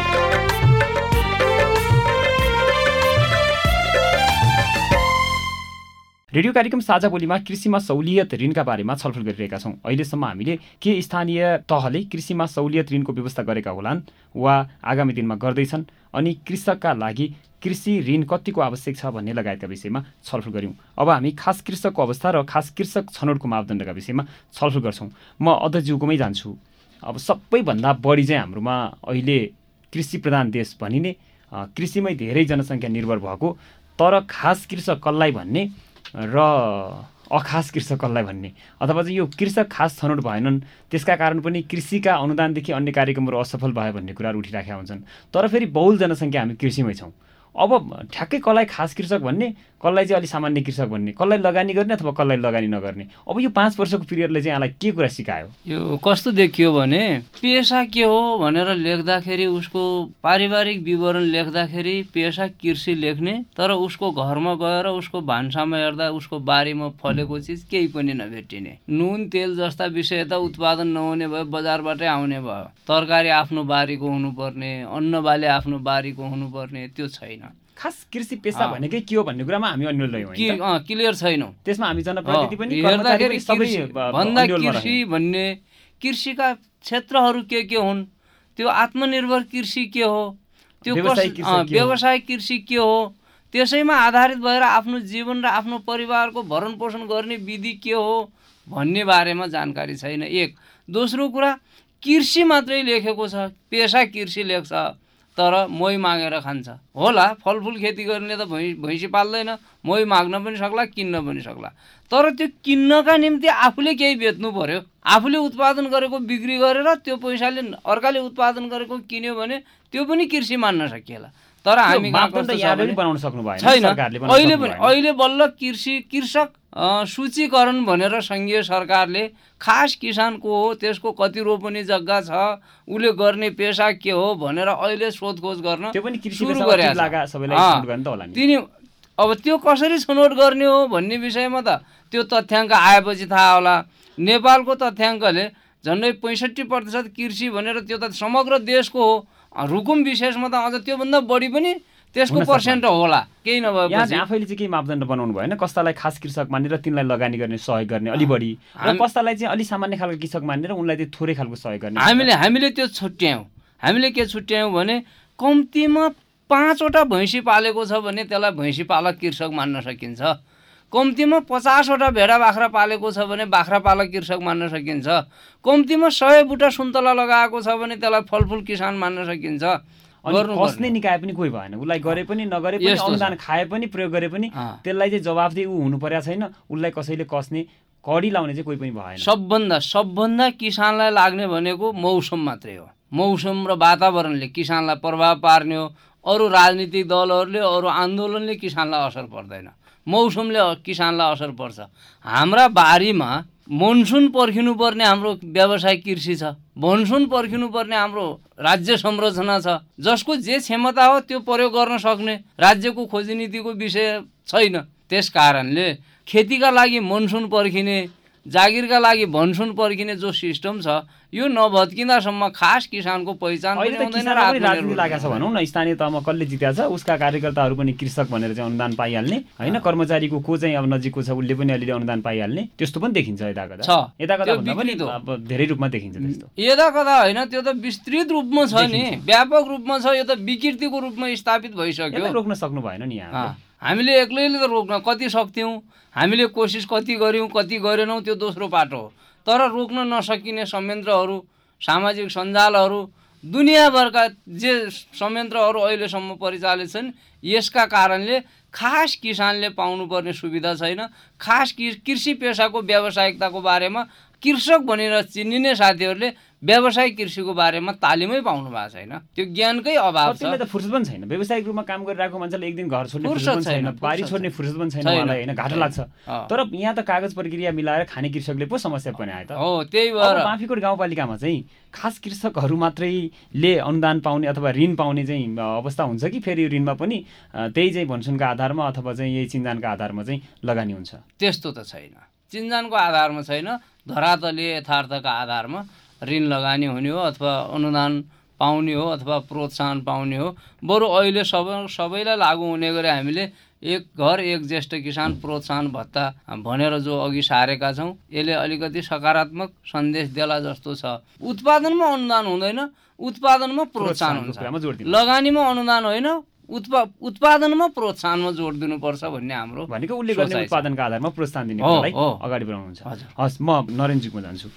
रेडियो कार्यक्रम साझा बोलीमा कृषिमा सहुलियत ऋणका बारेमा छलफल गरिरहेका छौँ। अहिलेसम्म हामीले के स्थानीय तहले कृषिमा सहुलियत ऋणको व्यवस्था गरेका होलान् वा आगामी दिनमा गर्दैछन् अनि कृषकका लागि कृषि ऋण कतिको आवश्यक छ भन्ने लगायतका विषयमा छलफल गऱ्यौँ। अब हामी खास कृषकको अवस्था र खास कृषक छनौटको मापदण्डका विषयमा छलफल गर्छौँ। म अध्यक्षज्यूकोमै जान्छु। अब सबैभन्दा बढी चाहिँ हाम्रोमा अहिले कृषि प्रधान देश भनिने कृषिमै धेरै जनसङ्ख्या निर्भर भएको तर खास कृषक कसलाई भन्ने र अखास कृषक कसलाई भन्ने। अथवा चाहिँ यो कृषक खास छनौट भएनन् त्यसका कारण पनि कृषिका अनुदानदेखि अन्य कार्यक्रमहरू असफल भयो भन्ने कुराहरू उठिराखेका हुन्छन्। तर फेरि बहुल जनसङ्ख्या हामी कृषिमै छौँ। अब ठ्याक्कै कसलाई खास कृषक भन्ने? कसलाई चाहिँ अलिक सामान्य कृषक भन्ने? कसलाई लगानी गर्ने अथवा कसलाई लगानी नगर्ने? अब यो पाँच वर्षको पिरियडले चाहिँ यहाँलाई के कुरा सिकायो? यो कस्तो देखियो भने पेसा के हो भनेर लेख्दाखेरि उसको पारिवारिक विवरण लेख्दाखेरि पेसा कृषि लेख्ने तर उसको घरमा गएर उसको भान्सामा हेर्दा उसको बारीमा फलेको चिज केही पनि नभेटिने। नुन तेल जस्ता विषय त उत्पादन नहुने भयो बजारबाटै आउने भयो। तरकारी आफ्नो बारीको हुनुपर्ने अन्न बाली आफ्नो बारीको हुनुपर्ने त्यो छैन। खास कृषि पेसा भनेकै के हो भन्ने कुरामा हामी अन्यल क्लियर छैनौँ। त्यसमा हामी जनप्रतिनिधि पनि हेर्दाखेरि भन्दा कृषि भन्ने कृषिका क्षेत्रहरू के के हुन्? त्यो आत्मनिर्भर कृषि के हो? त्यो व्यवसाय कृषि के हो? त्यसैमा आधारित भएर आफ्नो जीवन र आफ्नो परिवारको भरण पोषण गर्ने विधि के हो भन्ने बारेमा जानकारी छैन। एक। दोस्रो कुरा कृषि मात्रै लेखेको छ पेसा कृषि लेख्छ। तर मोही मागेर खान्छ। होला फलफुल खेती गर्ने त भैँ भैँसी पाल्दैन मोही माग्न पनि सक्ला किन्न पनि सक्ला। तर त्यो किन्नका निम्ति आफूले केही बेच्नु पर्यो। आफूले उत्पादन गरेको बिक्री गरेर त्यो पैसाले अर्काले उत्पादन गरेको किन्यो भने त्यो पनि कृषि मान्न सकिएला। तर हामी बनाउन सक्नु भएन छैन। अहिले पनि अहिले बल्ल कृषि कृषक सूचीकरण भनेर सङ्घीय सरकारले खास किसानको हो त्यसको कति रोपनी जग्गा छ उसले गर्ने पेसा के हो भनेर अहिले सोधखोज गर्न सुरु गरेको तिनी अब त्यो कसरी छनौट गर्ने हो भन्ने विषयमा त त्यो तथ्याङ्क आएपछि थाहा होला। नेपालको तथ्याङ्कले झन्डै पैँसठी प्रतिशत कृषि भनेर त्यो त समग्र देशको हो। रुकुम विशेषमा त अझ त्योभन्दा बढी पनि त्यसको पर्सेन्ट होला। केही नभए यहाँ आफैले चाहिँ केही मापदण्ड बनाउनु भएन। कस्तालाई खास कृषक मानेर तिनलाई लगानी गर्ने सहयोग गर्ने अलि बढी। र कस्तालाई चाहिँ अलिक सामान्य खालको कृषक मानेर उनलाई चाहिँ थोरै खालको सहयोग गर्ने। हामीले हामीले त्यो छुट्यायौँ। हामीले के छुट्यायौँ भने कम्तीमा पाँचवटा भैँसी पालेको छ भने त्यसलाई भैँसी पालक कृषक मान्न सकिन्छ। कम्तीमा पचासवटा भेडा बाख्रा पालेको छ भने बाख्रा पालक कृषक मान्न सकिन्छ। कम्तीमा सय बुटा सुन्तला लगाएको छ भने त्यसलाई फलफुल किसान मान्न सकिन्छ। कसले निकाए पनि कोही भएन। उसलाई गरे पनि नगरे पनि अनुदान खाए पनि प्रयोग गरे पनि त्यसलाई चाहिँ जवाफदेही ऊ हुनु परेको छैन। उसलाई कसैले कस्ने कडी लाउने चाहिँ कोही पनि भएन। सबभन्दा सबभन्दा किसानलाई लाग्ने भनेको मौसम मात्रै हो। मौसम र वातावरणले किसानलाई प्रभाव पार्ने हो। अरू राजनीतिक दलहरूले अरू आन्दोलनले किसानलाई असर पर्दैन। मौसमले किसानलाई असर पर्छ। हाम्रा बारीमा मनसुन पर्खिनुपर्ने हाम्रो व्यवसाय कृषि छ। मनसुन पर्खिनुपर्ने हाम्रो राज्य संरचना छ। जसको जे क्षमता हो त्यो प्रयोग गर्न सक्ने राज्यको खोजी नीतिको विषय छैन। त्यस कारणले खेतीका लागि मनसुन पर्खिने जागिरका लागि भनसुन पर्खिने जो सिस्टम छ यो नभत्किँदासम्म खास किसानको पहिचान भनौँ न स्थानीय तहमा कसले जित्या छ उसका कार्यकर्ताहरू पनि कृषक भनेर चाहिँ अनुदान पाइहाल्ने होइन कर्मचारीको को चाहिँ अब नजिकको छ उसले पनि अलिअलि अनुदान पाइहाल्ने त्यस्तो पनि देखिन्छ यता कता यता कता पनि धेरै रूपमा देखिन्छ त्यस्तो। यता कता होइन त्यो त विस्तृत रूपमा छ नि। व्यापक रूपमा छ यो त विकृतिको रूपमा स्थापित भइसक्यो। रोक्न सक्नु भएन नि यहाँ। हामीले एक्लैले त रोक्न कति सक्थ्यौँ? हामीले कोसिस कति गऱ्यौँ कति गरेनौँ त्यो दोस्रो पाटो हो। तर रोक्न नसकिने संयन्त्रहरू सामाजिक सञ्जालहरू दुनियाँभरका जे संयन्त्रहरू अहिलेसम्म परिचालित छन् यसका कारणले खास किसानले पाउनुपर्ने सुविधा छैन। खास कृषि पेसाको व्यावसायिकताको बारेमा कृषक भनेर चिनिने साथीहरूले व्यावसायिक कृषिको बारेमा तालिमै पाउनु भएको छैन। त्यो ज्ञानकै अभाव छ। त फुर्सद पनि छैन। व्यावसायिक रूपमा काम गरिरहेको मान्छेले एक दिन घर छोड्ने फुर्सद छैन बारी छोड्ने फुर्सद पनि छैन उहाँलाई होइन? घाटा लाग्छ। तर यहाँ त कागज प्रक्रिया मिलाएर खाने कृषकले पो समस्या पनि आयो त। हो त्यही भएर। माफीकोट गाउँपालिकामा चाहिँ खास कृषकहरू मात्रैले अनुदान पाउने अथवा ऋण पाउने चाहिँ अवस्था हुन्छ कि फेरि ऋणमा पनि त्यही चाहिँ भन्सुनका आधारमा अथवा चाहिँ यही चिन्जानका आधारमा चाहिँ लगानी हुन्छ। त्यस्तो त छैन। चिन्जानको आधारमा छैन धरातलीय यथार्थका आधारमा ऋण लगानी हुने हो अथवा अनुदान पाउने हो अथवा प्रोत्साहन पाउने हो। बरु अहिले सब सबैलाई लागु हुने गरी हामीले एक घर एक ज्येष्ठ किसान प्रोत्साहन भत्ता भनेर जो अघि सारेका छौँ यसले अलिकति सकारात्मक सन्देश देला जस्तो छ। उत्पादनमा अनुदान हुँदैन उत्पादनमा प्रोत्साहन हुन्छ। लगानीमा अनुदान होइन उत्पा उत्पादनमा प्रोत्साहनमा जोड दिनुपर्छ भन्ने हाम्रो भनेको उसले गर्ने उत्पादनका आधारमा प्रोत्साहन दिने अगाडि बढाउनुहुन्छ। हस् म नरेन्जीमा जान्छु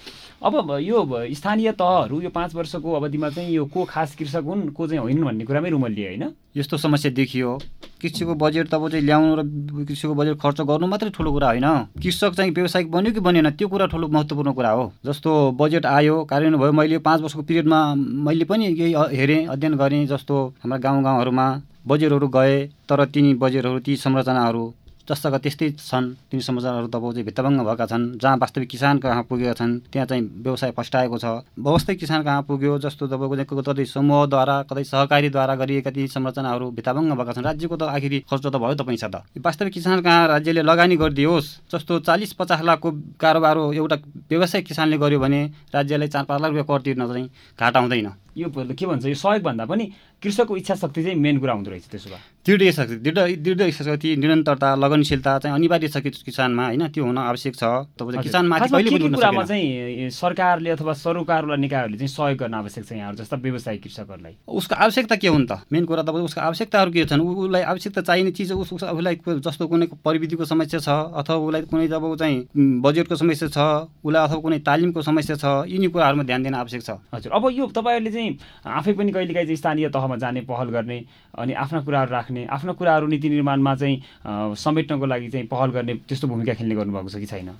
अब यो स्थानीय तहहरू यो पाँच वर्षको अवधिमा चाहिँ यो को खास कृषक हुन् को चाहिँ होइनन् भन्ने कुरामै रुमल्ली होइन? यस्तो समस्या देखियो। कृषिको बजेट तब चाहिँ ल्याउनु र कृषिको बजेट खर्च गर्नु मात्रै ठुलो कुरा होइन। कृषक चाहिँ व्यवसायिक बन्यो कि बनेन त्यो कुरा ठुलो महत्त्वपूर्ण कुरा हो। जस्तो बजेट आयो कार्यान्वयन भयो मैले पाँच वर्षको पिरियडमा मैले पनि यही हेरेँ अध्ययन गरेँ जस्तो हाम्रा गाउँ गाउँहरूमा बजेटहरू गए तर तिनी बजेटहरू ती संरचनाहरू जस्ताका त्यस्तै छन् तिनी समाचारहरू तपाईँको चाहिँ भित्तभङ्ग भएका छन् जहाँ वास्तविक किसान कहाँ पुगेका छन् त्यहाँ चाहिँ व्यवसाय फस्टाएको छ। वास्तविक किसान कहाँ पुग्यो जस्तो तपाईँको कतै समूहद्वारा कतै सहकारीद्वारा गरिएका ती संरचनाहरू भित्ताभङ्ग भएका छन् राज्यको त आखिरी खर्च त भयो त। पैसा त वास्तविक किसान कहाँ राज्यले लगानी गरिदियोस् जस्तो चालिस पचास लाखको कारोबार एउटा व्यवसायिक किसानले गर्यो भने राज्यलाई चार पाँच लाख रुपियाँ कर तिर्न चाहिँ घाटा हुँदैन। यो के भन्छ यो सहयोगभन्दा पनि कृषकको इच्छा शक्ति चाहिँ मेन कुरा हुँदो रहेछ त्यसो भए। दृढ शक्ति दृढ दृढ इच्छा शक्ति निरन्तरता लगनशीलता चाहिँ अनिवार्य छ किसानमा होइन? त्यो हुन आवश्यक छ। तपाईँ किसानमाथि कुरामा चाहिँ सरकारले अथवा सरोकारवाला निकायहरूले चाहिँ सहयोग गर्न आवश्यक छ यहाँहरू जस्ता व्यवसायिक कृषकहरूलाई? उसको आवश्यकता के हुन् त? मेन कुरा तपाईँ उसको आवश्यकताहरू के छन्? उसलाई आवश्यकता चाहिने चिज उस उसलाई जस्तो कुनै प्रविधिको समस्या छ अथवा उसलाई कुनै जब चाहिँ बजेटको समस्या छ उसलाई अथवा कुनै तालिमको समस्या छ यिनी कुराहरूमा ध्यान दिन आवश्यक छ। हजुर। अब यो तपाईँहरूले चाहिँ आफै पनि कहिलेकाहीँ चाहिँ स्थानीय तहमा जाने पहल गर्ने अनि आफ्ना कुराहरू राख्ने आफ्ना कुराहरू नीति निर्माणमा चाहिँ समेट्नको लागि चाहिँ पहल गर्ने त्यस्तो भूमिका खेल्ने गर्नुभएको छ कि छैन?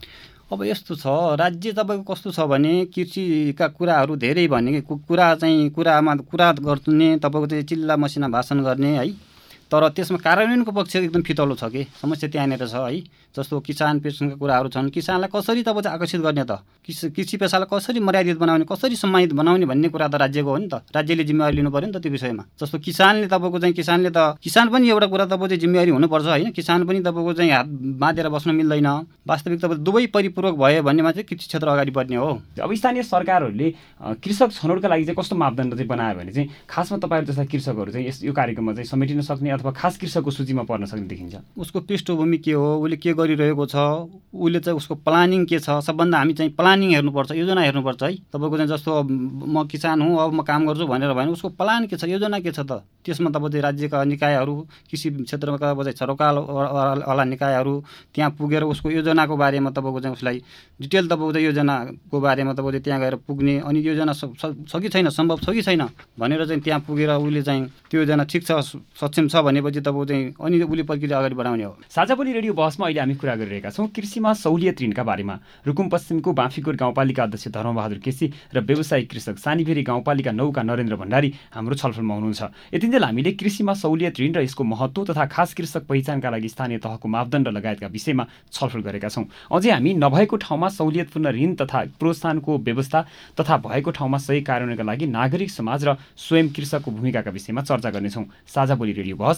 अब यस्तो छ राज्य तपाईँको कस्तो छ भने कृषिका कुराहरू धेरै भने कुरा चाहिँ कुरामा कुरा गर्ने तपाईँको चाहिँ चिल्ला मसिना भाषण गर्ने है। तर त्यसमा कार्यान्वयनको पक्ष एकदम फितलो छ कि? समस्या त्यहाँनिर छ है। जस्तो किसान पेसनका कुराहरू छन् किसानलाई कसरी तपाईँ चाहिँ आकर्षित गर्ने त? कृषि पेसालाई कसरी मर्यादित बनाउने कसरी सम्मानित बनाउने भन्ने कुरा त राज्यको हो नि त। राज्यले जिम्मेवारी लिनु पऱ्यो नि त त्यो विषयमा। जस्तो किसानले तपाईँको चाहिँ किसानले त किसान पनि एउटा कुरा तपाईँको चाहिँ जिम्मेवारी हुनुपर्छ होइन? किसान पनि तपाईँको चाहिँ हात बाँधेर बस्न मिल्दैन। वास्तविक तपाईँ दुवै परिपूरक भयो भन्नेमा चाहिँ कृषि क्षेत्र अगाडि बढ्ने हो। अब स्थानीय सरकारहरूले कृषक छनौटका लागि चाहिँ कस्तो मापदण्ड चाहिँ बनायो भने चाहिँ खासमा तपाईँहरू जस्ता कृषकहरू चाहिँ यस यो कार्यक्रममा चाहिँ समेटिन सक्ने अथवा खास कृषकको सूचीमा पर्न सक्ने देखिन्छ। उसको पृष्ठभूमि के हो? उसले के गरिरहेको छ? उसले चाहिँ उसको प्लानिङ के छ? सबभन्दा हामी चाहिँ प्लानिङ हेर्नुपर्छ योजना हेर्नुपर्छ है। तपाईँको चाहिँ जस्तो म किसान हुँ अब म काम गर्छु भनेर भने उसको प्लान के छ? योजना के छ त? त्यसमा तपाईँ चाहिँ राज्यका निकायहरू कृषि क्षेत्रमा तपाईँ चाहिँ छरोकालवाला निकायहरू त्यहाँ पुगेर उसको योजनाको बारेमा तपाईँको चाहिँ उसलाई डिटेल तपाईँको चाहिँ योजनाको बारेमा तपाईँ चाहिँ त्यहाँ गएर पुग्ने अनि योजना छ कि छैन? सम्भव छ कि छैन? भनेर चाहिँ त्यहाँ पुगेर उसले चाहिँ त्यो योजना ठिक छ सक्षम छ भनेपछि तपाईँको चाहिँ अनि उसले प्रक्रिया अगाडि बढाउने हो। साझा पनि रेडियो बहसमा अहिले हामी कुरा गरिरहेका छौँ। कृषिमा सहुलियत ऋणका बारेमा रुकुम पश्चिमको बाँफीकोट गाउँपालिका अध्यक्ष धर्मबहादुर केसी र व्यवसायिक कृषक सानीभेरी गाउँपालिका नौका नरेन्द्र भण्डारी हाम्रो छलफलमा हुनुहुन्छ। यतिन्जेल हामीले कृषिमा सहुलियत ऋण र यसको महत्त्व तथा खास कृषक पहिचानका लागि स्थानीय तहको मापदण्ड लगायतका विषयमा छलफल गरेका छौँ। अझै हामी नभएको ठाउँमा सहुलियतपूर्ण ऋण तथा प्रोत्साहनको व्यवस्था तथा भएको ठाउँमा सही कार्यान्वयनका लागि नागरिक समाज र स्वयं कृषकको भूमिकाका विषयमा चर्चा गर्नेछौँ। साझा बोली रेडियो बहस।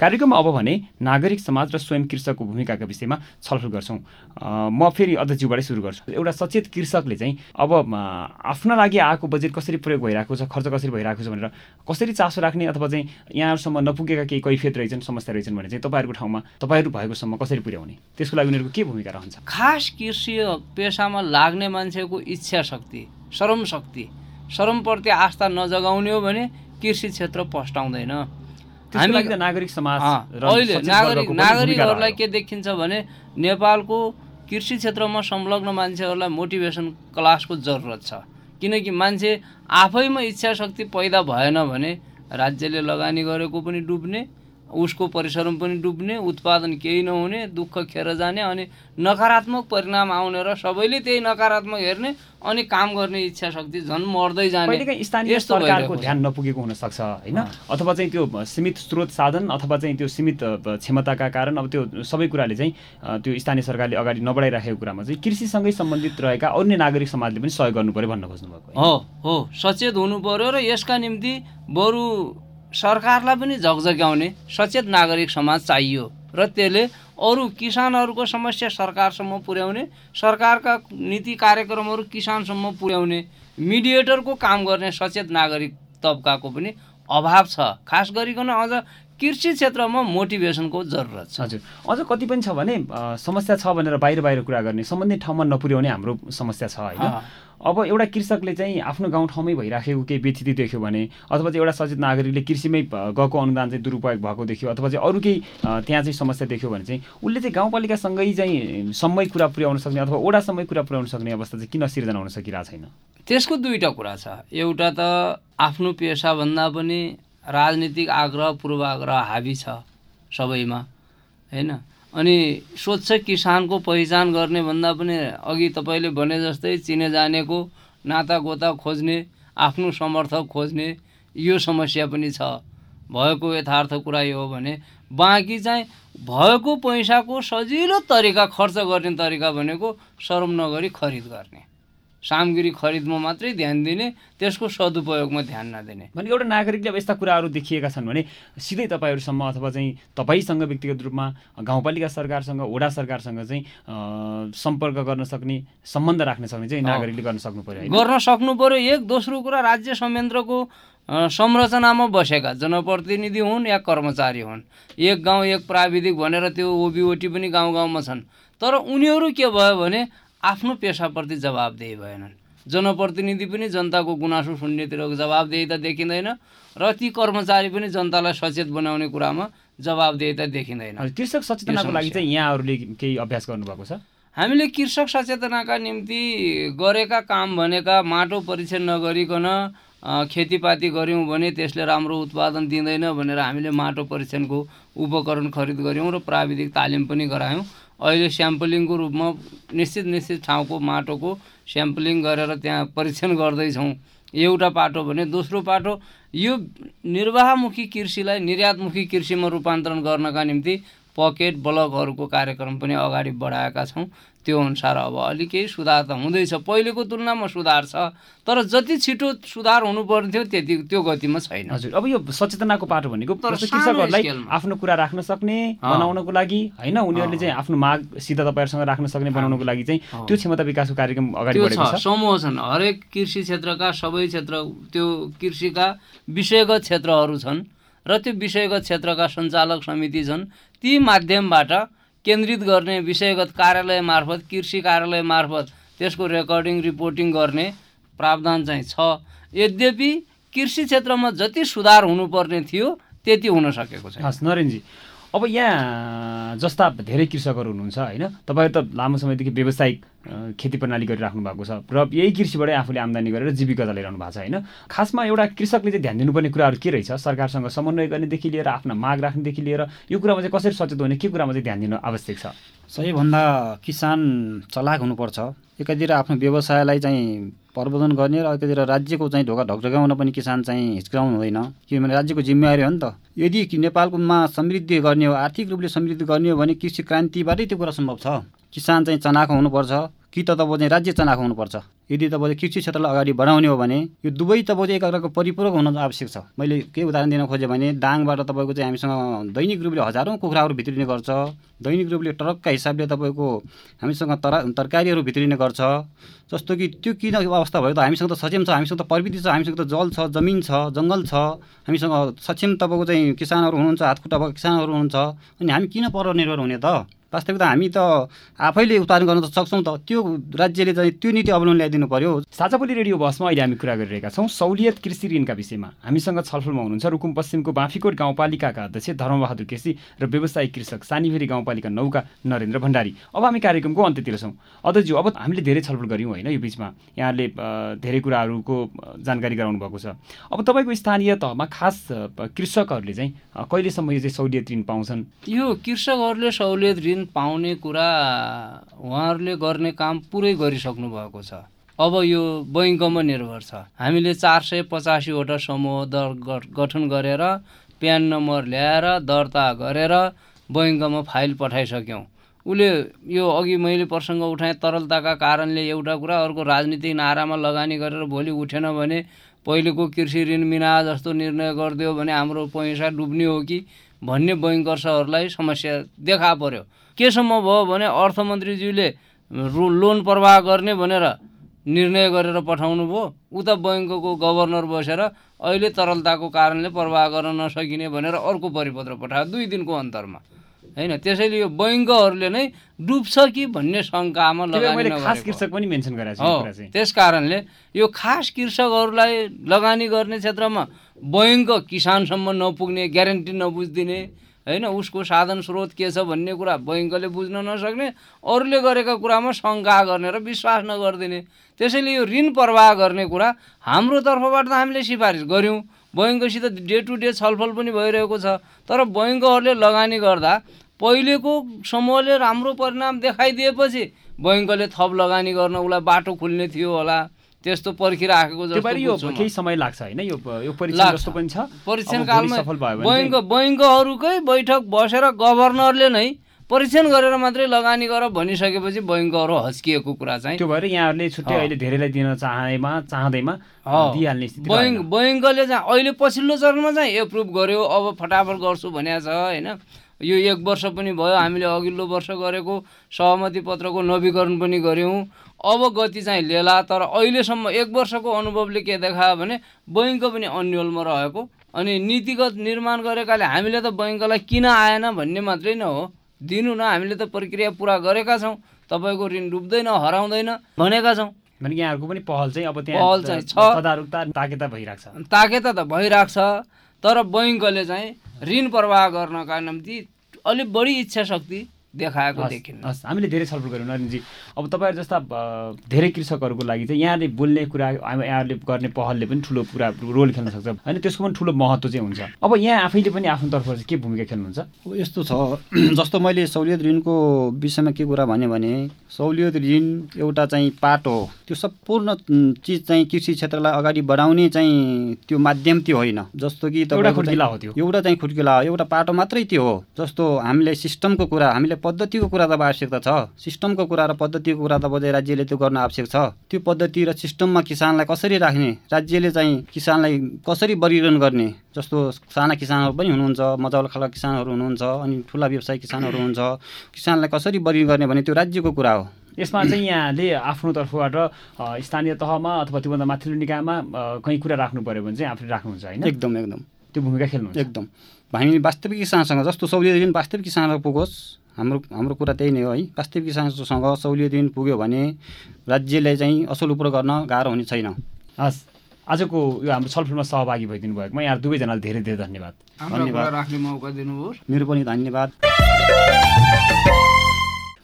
कार्यक्रममा अब भने नागरिक समाज र स्वयं कृषकको भूमिकाका विषयमा छलफल गर्छौँ। म फेरि अध्यक्षज्यूबाटै सुरु गर्छु। एउटा सचेत कृषकले चाहिँ अब आफ्ना लागि आएको बजेट कसरी प्रयोग भइरहेको छ खर्च कसरी भइरहेको छ भनेर कसरी चासो राख्ने अथवा चाहिँ यहाँहरूसम्म नपुगेका केही कैफियत रहेछन् समस्या रहेछन् भने चाहिँ तपाईँहरूको ठाउँमा तपाईँहरू भएकोसम्म कसरी पुर्याउने? त्यसको लागि उनीहरूको के भूमिका रहन्छ? खास कृषि पेसामा लाग्ने मान्छेको इच्छा शक्ति श्रम शक्ति श्रमप्रति आस्था नजगाउने हो भने कृषि क्षेत्र पस्टाउँदैन नागरिक समाज अहिले नागरिक नागरिकहरूलाई के देखिन्छ भने नेपालको कृषि क्षेत्रमा संलग्न मान्छेहरूलाई मोटिभेसन क्लासको जरुरत छ। किनकि मान्छे आफैमा इच्छा शक्ति पैदा भएन भने राज्यले लगानी गरेको पनि डुब्ने उसको परिश्रम पनि डुब्ने उत्पादन केही नहुने दुःख खेर जाने अनि नकारात्मक परिणाम आउने र सबैले त्यही नकारात्मक हेर्ने अनि काम गर्ने इच्छा शक्ति झन् मर्दै जाने। स्थानीय सरकारको ध्यान नपुगेको हुनसक्छ होइन? अथवा चाहिँ त्यो सीमित स्रोत साधन अथवा चाहिँ त्यो सीमित क्षमताका कारण अब त्यो सबै कुराले चाहिँ त्यो स्थानीय सरकारले अगाडि नबढाइराखेको कुरामा चाहिँ कृषिसँगै सम्बन्धित रहेका अन्य नागरिक समाजले पनि सहयोग गर्नु पऱ्यो भन्न खोज्नुभएको हो हो। सचेत हुनु पऱ्यो र यसका निम्ति बरु सरकारलाई पनि झकझक्याउने सचेत नागरिक समाज चाहियो र त्यसले अरू किसानहरूको समस्या सरकारसम्म पुर्याउने सरकारका नीति कार्यक्रमहरू किसानसम्म पुर्याउने मिडिएटरको काम गर्ने सचेत नागरिक तबकाको पनि अभाव छ। खास गरिकन अझ कृषि क्षेत्रमा मोटिभेसनको जरुरत छ। हजुर। अझ कति पनि छ भने समस्या छ भनेर बाहिर बाहिर कुरा गर्ने सम्बन्धित ठाउँमा नपुर्याउने हाम्रो समस्या छ होइन? अब एउटा कृषकले चाहिँ आफ्नो गाउँठाउँमै भइराखेको केही व्यथिति देख्यो भने अथवा चाहिँ एउटा सचेत नागरिकले कृषिमै गएको अनुदान चाहिँ दुरुपयोग भएको देख्यो अथवा चाहिँ अरू केही त्यहाँ चाहिँ समस्या देख्यो भने चाहिँ उसले चाहिँ गाउँपालिकासँगै चाहिँ सम्मै कुरा पुर्याउन सक्ने अथवा ओडासम्मै कुरा पुर्याउन सक्ने अवस्था चाहिँ किन सिर्जना हुन सकिरहेको छैन? त्यसको दुईवटा कुरा छ। एउटा त आफ्नो पेसाभन्दा पनि राजनीतिक आग्रह पूर्वाग्रह हाबी छ सबैमा होइन? अनि स्वच्छ किसानको पहिचान गर्ने भन्दा पनि अघि तपाईँले भने जस्तै चिने जानेको नाता गोता खोज्ने आफ्नो समर्थक खोज्ने यो समस्या पनि छ। भएको यथार्थ कुरा यो हो भने बाँकी चाहिँ भएको पैसाको सजिलो तरिका खर्च गर्ने तरिका भनेको शरम नगरी खरिद गर्ने। सामग्री खरिदमा मात्रै ध्यान दिने त्यसको सदुपयोगमा ध्यान नदिने। भने एउटा नागरिकले अब यस्ता कुराहरू देखिएका छन् भने सिधै तपाईँहरूसम्म अथवा चाहिँ तपाईँसँग व्यक्तिगत रूपमा गाउँपालिका सरकारसँग वडा सरकारसँग चाहिँ सम्पर्क गर्न सक्ने सम्बन्ध राख्न सक्ने चाहिँ नागरिकले गर्न सक्नु पऱ्यो गर्न सक्नु पऱ्यो एक दोस्रो कुरा राज्य संयन्त्रको संरचनामा बसेका जनप्रतिनिधि हुन् या कर्मचारी हुन्। एक गाउँ एक प्राविधिक भनेर त्यो ओबिओटी पनि गाउँ गाउँमा छन्। तर उनीहरू के भयो भने आफ्नो पेसाप्रति जवाबदेही भएनन्। जनप्रतिनिधि पनि जनताको गुनासो सुन्नेतिर जवाबदेहिता देखिँदैन र ती कर्मचारी पनि जनतालाई सचेत बनाउने कुरामा जवाबदेहिता देखिँदैन। कृषक सचेतनाको लागि चाहिँ यहाँहरूले केही अभ्यास गर्नुभएको छ? हामीले कृषक सचेतनाका निम्ति गरेका काम भनेका माटो परीक्षण नगरिकन खेतीपाती गऱ्यौँ भने त्यसले राम्रो उत्पादन दिँदैन भनेर हामीले माटो परीक्षणको उपकरण खरिद गऱ्यौँ र प्राविधिक तालिम पनि गरायौँ। अहिले स्याम्पलिङको रूपमा निश्चित निश्चित ठाउँको माटोको स्याम्पलिङ गरेर त्यहाँ परीक्षण गर्दैछौँ। एउटा पाटो भने दोस्रो पाटो। यो निर्वाहमुखी कृषिलाई निर्यातमुखी कृषिमा रूपान्तरण गर्नका निम्ति पकेट ब्लकहरूको कार्यक्रम पनि अगाडि बढाएका छौँ। त्यो अनुसार अब अलिक केही सुधार त हुँदैछ। पहिलेको तुलनामा सुधार छ तर जति छिटो सुधार हुनुपर्ने थियो त्यति त्यो गतिमा छैन। हजुर अब यो सचेतनाको पाटो भनेको कृषकहरूलाई आफ्नो कुरा राख्न सक्ने बनाउनको लागि होइन उनीहरूले चाहिँ आफ्नो मागसित तपाईँहरूसँग राख्न सक्ने बनाउनको लागि चाहिँ त्यो क्षमता विकासको कार्यक्रम अगाडि बढेको छ। समूह छन्। हरेक कृषि क्षेत्रका सबै क्षेत्र त्यो कृषिका विषयगत क्षेत्रहरू छन् र त्यो विषयगत क्षेत्रका सञ्चालक समिति छन्। ती माध्यमबाट केन्द्रित गर्ने विषयगत कार्यालय मार्फत कृषि कार्यालय मार्फत त्यसको रेकर्डिङ रिपोर्टिङ गर्ने प्रावधान चाहिँ छ। यद्यपि कृषि क्षेत्रमा जति सुधार हुनुपर्ने थियो त्यति हुन सकेको छ हस् नरेनजी अब यहाँ जस्ता धेरै कृषकहरू हुनुहुन्छ होइन? तपाईँहरू त लामो समयदेखि व्यावसायिक खेती प्रणाली गरिराख्नु भएको छ र यही कृषिबाटै आफूले आम्दानी गरेर जीविका चलाइरहनु भएको छ होइन? खासमा एउटा कृषकले चाहिँ ध्यान दिनुपर्ने कुराहरू के रहेछ? सरकारसँग समन्वय गर्नेदेखि लिएर आफ्ना माग राख्नेदेखि लिएर यो कुरामा चाहिँ कसरी सचेत हुने के कुरामा चाहिँ ध्यान दिनु आवश्यक छ? सबैभन्दा किसान चलाक हुनुपर्छ। एकातिर आफ्नो व्यवसायलाई चाहिँ प्रबोधन गर्ने र एकातिर राज्यको चाहिँ ढोका ढकढकाउन पनि किसान चाहिँ हिचकाउनु हुँदैन। किनभने राज्यको जिम्मेवारी हो नि त। यदि नेपालकोमा समृद्धि गर्ने हो आर्थिक रूपले समृद्धि गर्ने हो भने कृषि क्रान्तिबाटै त्यो कुरा सम्भव छ। किसान चाहिँ चनाखो हुनुपर्छ। कि त चाहिँ राज्य चनाखो हुनुपर्छ। यदि तपाईँ कृषि क्षेत्रलाई अगाडि बढाउने हो भने यो दुवै तपाईँ एकअर्काको परिपूरक हुन आवश्यक छ। मैले केही उदाहरण दिन खोजेँ भने दाङबाट तपाईँको चाहिँ हामीसँग दैनिक रूपले हजारौँ कुखुराहरू भित्रिने गर्छ। दैनिक रूपले ट्रकका हिसाबले तपाईँको हामीसँग तरा तरकारीहरू भित्रिने गर्छ। जस्तो कि त्यो किन अवस्था भयो त? हामीसँग त सक्षम छ हामीसँग त प्रविधि छ हामीसँग त जल छ जमिन छ जङ्गल छ। हामीसँग सक्षम तपाईँको चाहिँ किसानहरू हुनुहुन्छ हातखुट्टा भएको किसानहरू हुनुहुन्छ। अनि हामी किन परनिर्भर हुने त? वास्तविकता हामी त आफैले उत्पादन गर्न त सक्छौँ त। त्यो राज्यले चाहिँ त्यो नीति अवलम्बन ल्याइदिनु पर्यो। साझापोली रेडियो बसमा अहिले हामी कुरा गरिरहेका छौँ सहुलियत कृषि ऋणका विषयमा। हामीसँग छलफलमा हुनुहुन्छ रुकुम पश्चिमको बाँफीकोट गाउँपालिकाका अध्यक्ष धर्मबहादुर केसी र व्यवसायिक कृषक सानीभेरी गाउँपालिका नौका नरेन्द्र भण्डारी। अब हामी कार्यक्रमको अन्त्यतिर छौँ। अध्यक्षज्यू अब हामीले धेरै छलफल गऱ्यौँ होइन यो बिचमा। यहाँले धेरै कुराहरूको जानकारी गराउनु भएको छ। अब तपाईँको स्थानीय तहमा खास कृषकहरूले चाहिँ कहिलेसम्म यो चाहिँ सहुलियत ऋण पाउँछन्? यो कृषकहरूले सहुलियत ऋण पाउने कुरा उहाँहरूले गर्ने काम पुरै गरिसक्नु भएको छ। अब यो बैङ्कमा निर्भर छ। हामीले चार सय पचासीवटा समूह दर गठन गरेर प्यान नम्बर ल्याएर दर्ता गरेर बैङ्कमा फाइल पठाइसक्यौँ। उसले यो अघि मैले प्रसङ्ग उठाएँ तरलताका कारणले एउटा कुरा अर्को राजनीतिक नारामा लगानी गरेर भोलि उठेन भने पहिलेको कृषि ऋण मिना जस्तो निर्णय गरिदियो भने हाम्रो पैसा डुब्ने हो कि भन्ने बैङ्कर्सहरूलाई समस्या देखा पर्यो। केसम्म भयो भने अर्थमन्त्रीज्यूले लोन प्रवाह गर्ने भनेर निर्णय गरेर पठाउनु भयो उता बैङ्कको गभर्नर बसेर अहिले तरलताको कारणले प्रवाह गर्न नसकिने भनेर अर्को परिपत्र पठायो दुई दिनको अन्तरमा। होइन त्यसैले यो बैङ्कहरूले नै डुब्छ कि भन्ने शङ्कामा लगानी खास कृषक पनि मेन्सन गरेको त्यस कारणले यो खास कृषकहरूलाई लगानी गर्ने क्षेत्रमा बैङ्क किसानसम्म नपुग्ने ग्यारेन्टी नबुझिदिने होइन उसको साधन स्रोत के छ भन्ने कुरा बैङ्कले बुझ्न नसक्ने अरूले गरेका कुरामा शङ्का गर्ने र विश्वास नगरिदिने। त्यसैले यो ऋण प्रवाह गर्ने कुरा हाम्रो तर्फबाट त हामीले सिफारिस गऱ्यौँ। बैङ्कसित डे टु डे छलफल पनि भइरहेको छ। तर बैङ्कहरूले लगानी गर्दा पहिलेको समूहले राम्रो परिणाम देखाइदिएपछि बैङ्कले थप लगानी गर्न उसलाई बाटो खुल्ने थियो होला। त्यस्तो पर्खिराखेको जस्तो केही समय लाग्छ होइन यो यो परीक्षण जस्तो पनि छ। परीक्षण कालमा बैङ्क बैङ्कहरूकै बैठक बसेर गभर्नरले नै परीक्षण गरेर मात्रै लगानी गर भनिसकेपछि बैङ्कहरू हस्किएको कुरा चाहिँ। त्यो भएर यहाँहरूले छुट्टै अहिले धेरैलाई दिन चाहेमा चाहँदैमा दिइहाल्ने बैङ्क बैङ्कले चाहिँ अहिले पछिल्लो चरणमा चाहिँ एप्रुभ गर्यो अब फटाफट गर्छु भनेको छ होइन। यो एक वर्ष पनि भयो हामीले अघिल्लो वर्ष गरेको सहमति पत्रको नवीकरण पनि गऱ्यौँ। अब गति चाहिँ लिएला तर अहिलेसम्म एक वर्षको अनुभवले के देखायो भने बैङ्क पनि अन्यलमा रहेको। अनि नीतिगत निर्माण गरेकाले हामीले त बैङ्कलाई किन आएन भन्ने मात्रै न हो। दिनु न हामीले त प्रक्रिया पुरा गरेका छौँ। तपाईँको ऋण डुब्दैन हराउँदैन भनेका छौँ। भने यहाँहरूको पनि पहल चाहिँ अब त्यहाँ पहल चाहिँ छ। ताकेता भइरहेको छ। ताकेता त भइरहेको छ तर बैङ्कले चाहिँ ऋण प्रवाह गर्नका निम्ति अलिक बढी इच्छा शक्ति देखाएको देखिन्न। हस् हामीले धेरै छलफल गऱ्यौँ नरेनजी अब तपाईँहरू जस्ता धेरै कृषकहरूको लागि चाहिँ यहाँले बोल्ने कुरा अब यहाँहरूले गर्ने पहलले पनि ठुलो पुरा रोल खेल्न सक्छ। होइन त्यसको पनि ठुलो महत्त्व चाहिँ हुन्छ। अब यहाँ आफैले पनि आफ्नो तर्फबाट चाहिँ के भूमिका खेल्नुहुन्छ? अब यस्तो छ जस्तो मैले सहुलियत ऋणको विषयमा के कुरा भने भने सहुलियत ऋण एउटा चाहिँ पाटो हो। त्यो सम्पूर्ण चिज चाहिँ कृषि क्षेत्रलाई अगाडि बढाउने चाहिँ त्यो माध्यम त्यो होइन। जस्तो कि एउटा खुड्किला हो त्यो। एउटा चाहिँ खुड्किला हो एउटा पाटो मात्रै त्यो हो। जस्तो हामीले सिस्टमको कुरा हामीले पद्धतिको कुरा त अब आवश्यकता छ। सिस्टमको कुरा र पद्धतिको कुरा त चाहिँ राज्यले त्यो गर्न आवश्यक छ। त्यो पद्धति र सिस्टममा किसानलाई कसरी राख्ने राज्यले चाहिँ किसानलाई कसरी वर्गीकरण गर्ने जस्तो साना किसानहरू पनि हुनुहुन्छ मजाउला खालका किसानहरू हुनुहुन्छ अनि ठुला व्यवसायी किसानहरू हुन्छ किसानलाई कसरी वर्गीकरण गर्ने भने त्यो राज्यको कुरा हो। यसमा चाहिँ यहाँले आफ्नो तर्फबाट स्थानीय तहमा अथवा त्योभन्दा माथिल्लो निकायमा कहीँ कुरा राख्नु पऱ्यो भने चाहिँ आफूले राख्नुहुन्छ होइन? एकदम एकदम। त्यो भूमिका खेल्नुहुन्छ। एकदम। हामी वास्तविक किसानसँग जस्तो सहुलियत वास्तविक किसानसँग पुगोस् हाम्रो हाम्रो कुरा त्यही नै हो है। वास्तविक किसानसँग सहुलियत ऋण पुग्यो भने राज्यले चाहिँ असल उप गर्न गाह्रो हुने छैन। हस् आजको यो हाम्रो छलफलमा सहभागी भइदिनु भएकोमा यहाँ दुवैजनालाई धेरै धेरै धन्यवाद। कुरा राख्ने मौका दिनुभयो मेरो पनि धन्यवाद।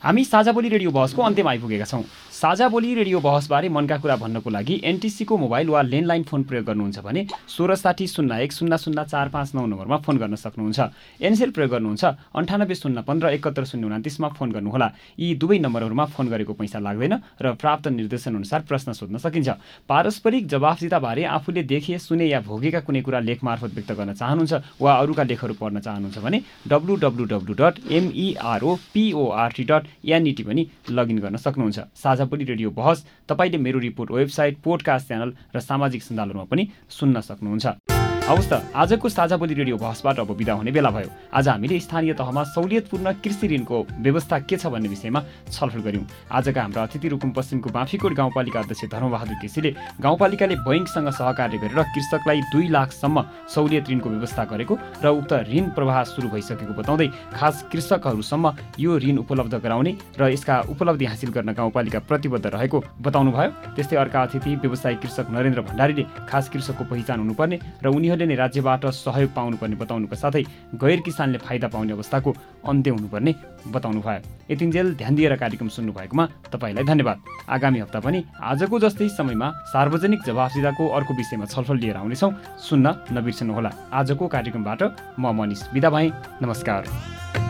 हामी साझा बोली रेडियो बहसको अन्त्यमा आइपुगेका छौँ। साझा बोली रेडियो बहसबारे मनका कुरा भन्नको लागि एनटिसीको मोबाइल वा ल्यान्डलाइन फोन प्रयोग गर्नुहुन्छ भने सोह्र साठी शून्य एक शून्य शून्य चार पाँच नौ नम्बरमा फोन गर्न सक्नुहुन्छ। एनसेल प्रयोग गर्नुहुन्छ। अन्ठानब्बे शून्य पन्ध्र एकहत्तर शून्य उनातिसमा फोन गर्नुहोला। यी दुवै नम्बरहरूमा फोन गरेको पैसा लाग्दैन र प्राप्त निर्देशनअनुसार प्रश्न सोध्न सकिन्छ। पारस्परिक जवाफदिताबारे आफूले देखे सुने या भोगेका कुनै कुरा लेख मार्फत व्यक्त गर्न चाहनुहुन्छ वा अरूका लेखहरू पढ्न चाहनुहुन्छ भने W W W dot MEROPORT dot NET पनि लगइन गर्न सक्नुहुन्छ। साझा बोली रेडियो बहस तपाईँले मेरो रिपोर्ट वेबसाइट पोडकास्ट च्यानल र सामाजिक सञ्जालहरूमा पनि सुन्न सक्नुहुन्छ। हवस् त आजको साझा बोली रेडियो बहसबाट अब बिदा हुने बेला भयो। आज हामीले स्थानीय तहमा सहुलियतपूर्ण कृषि ऋणको व्यवस्था के छ भन्ने विषयमा छलफल गऱ्यौँ। आजका हाम्रा अतिथि रुकुम पश्चिमको बाँफीकोट गाउँपालिका अध्यक्ष धर्मबहादुर केसीले गाउँपालिकाले बैङ्कसँग सहकार्य गरेर कृषकलाई दुई लाखसम्म सहुलियत ऋणको व्यवस्था गरेको र उक्त ऋण प्रवाह सुरु भइसकेको बताउँदै खास कृषकहरूसम्म यो ऋण उपलब्ध गराउने र यसका उपलब्धि हासिल गर्न गाउँपालिका प्रतिबद्ध रहेको बताउनुभयो। त्यस्तै अर्का अतिथि व्यवसायी कृषक नरेन्द्र भण्डारीले खास कृषकको पहिचान हुनुपर्ने र उनीहरूले नै राज्यबाट सहयोग पाउनुपर्ने बताउनुको साथै गैर किसानले फाइदा पाउने अवस्थाको अन्त्य हुनुपर्ने बताउनु भयो यतिन्जेल ध्यान दिएर कार्यक्रम सुन्नु भएकोमा तपाईँलाई धन्यवाद। आगामी हप्ता पनि आजको जस्तै समयमा सार्वजनिक जवाफदिताको अर्को विषयमा छलफल लिएर आउनेछौँ। सुन्न नबिर्सनुहोला। आजको कार्यक्रमबाट म मनिष बिदा भएँ। नमस्कार।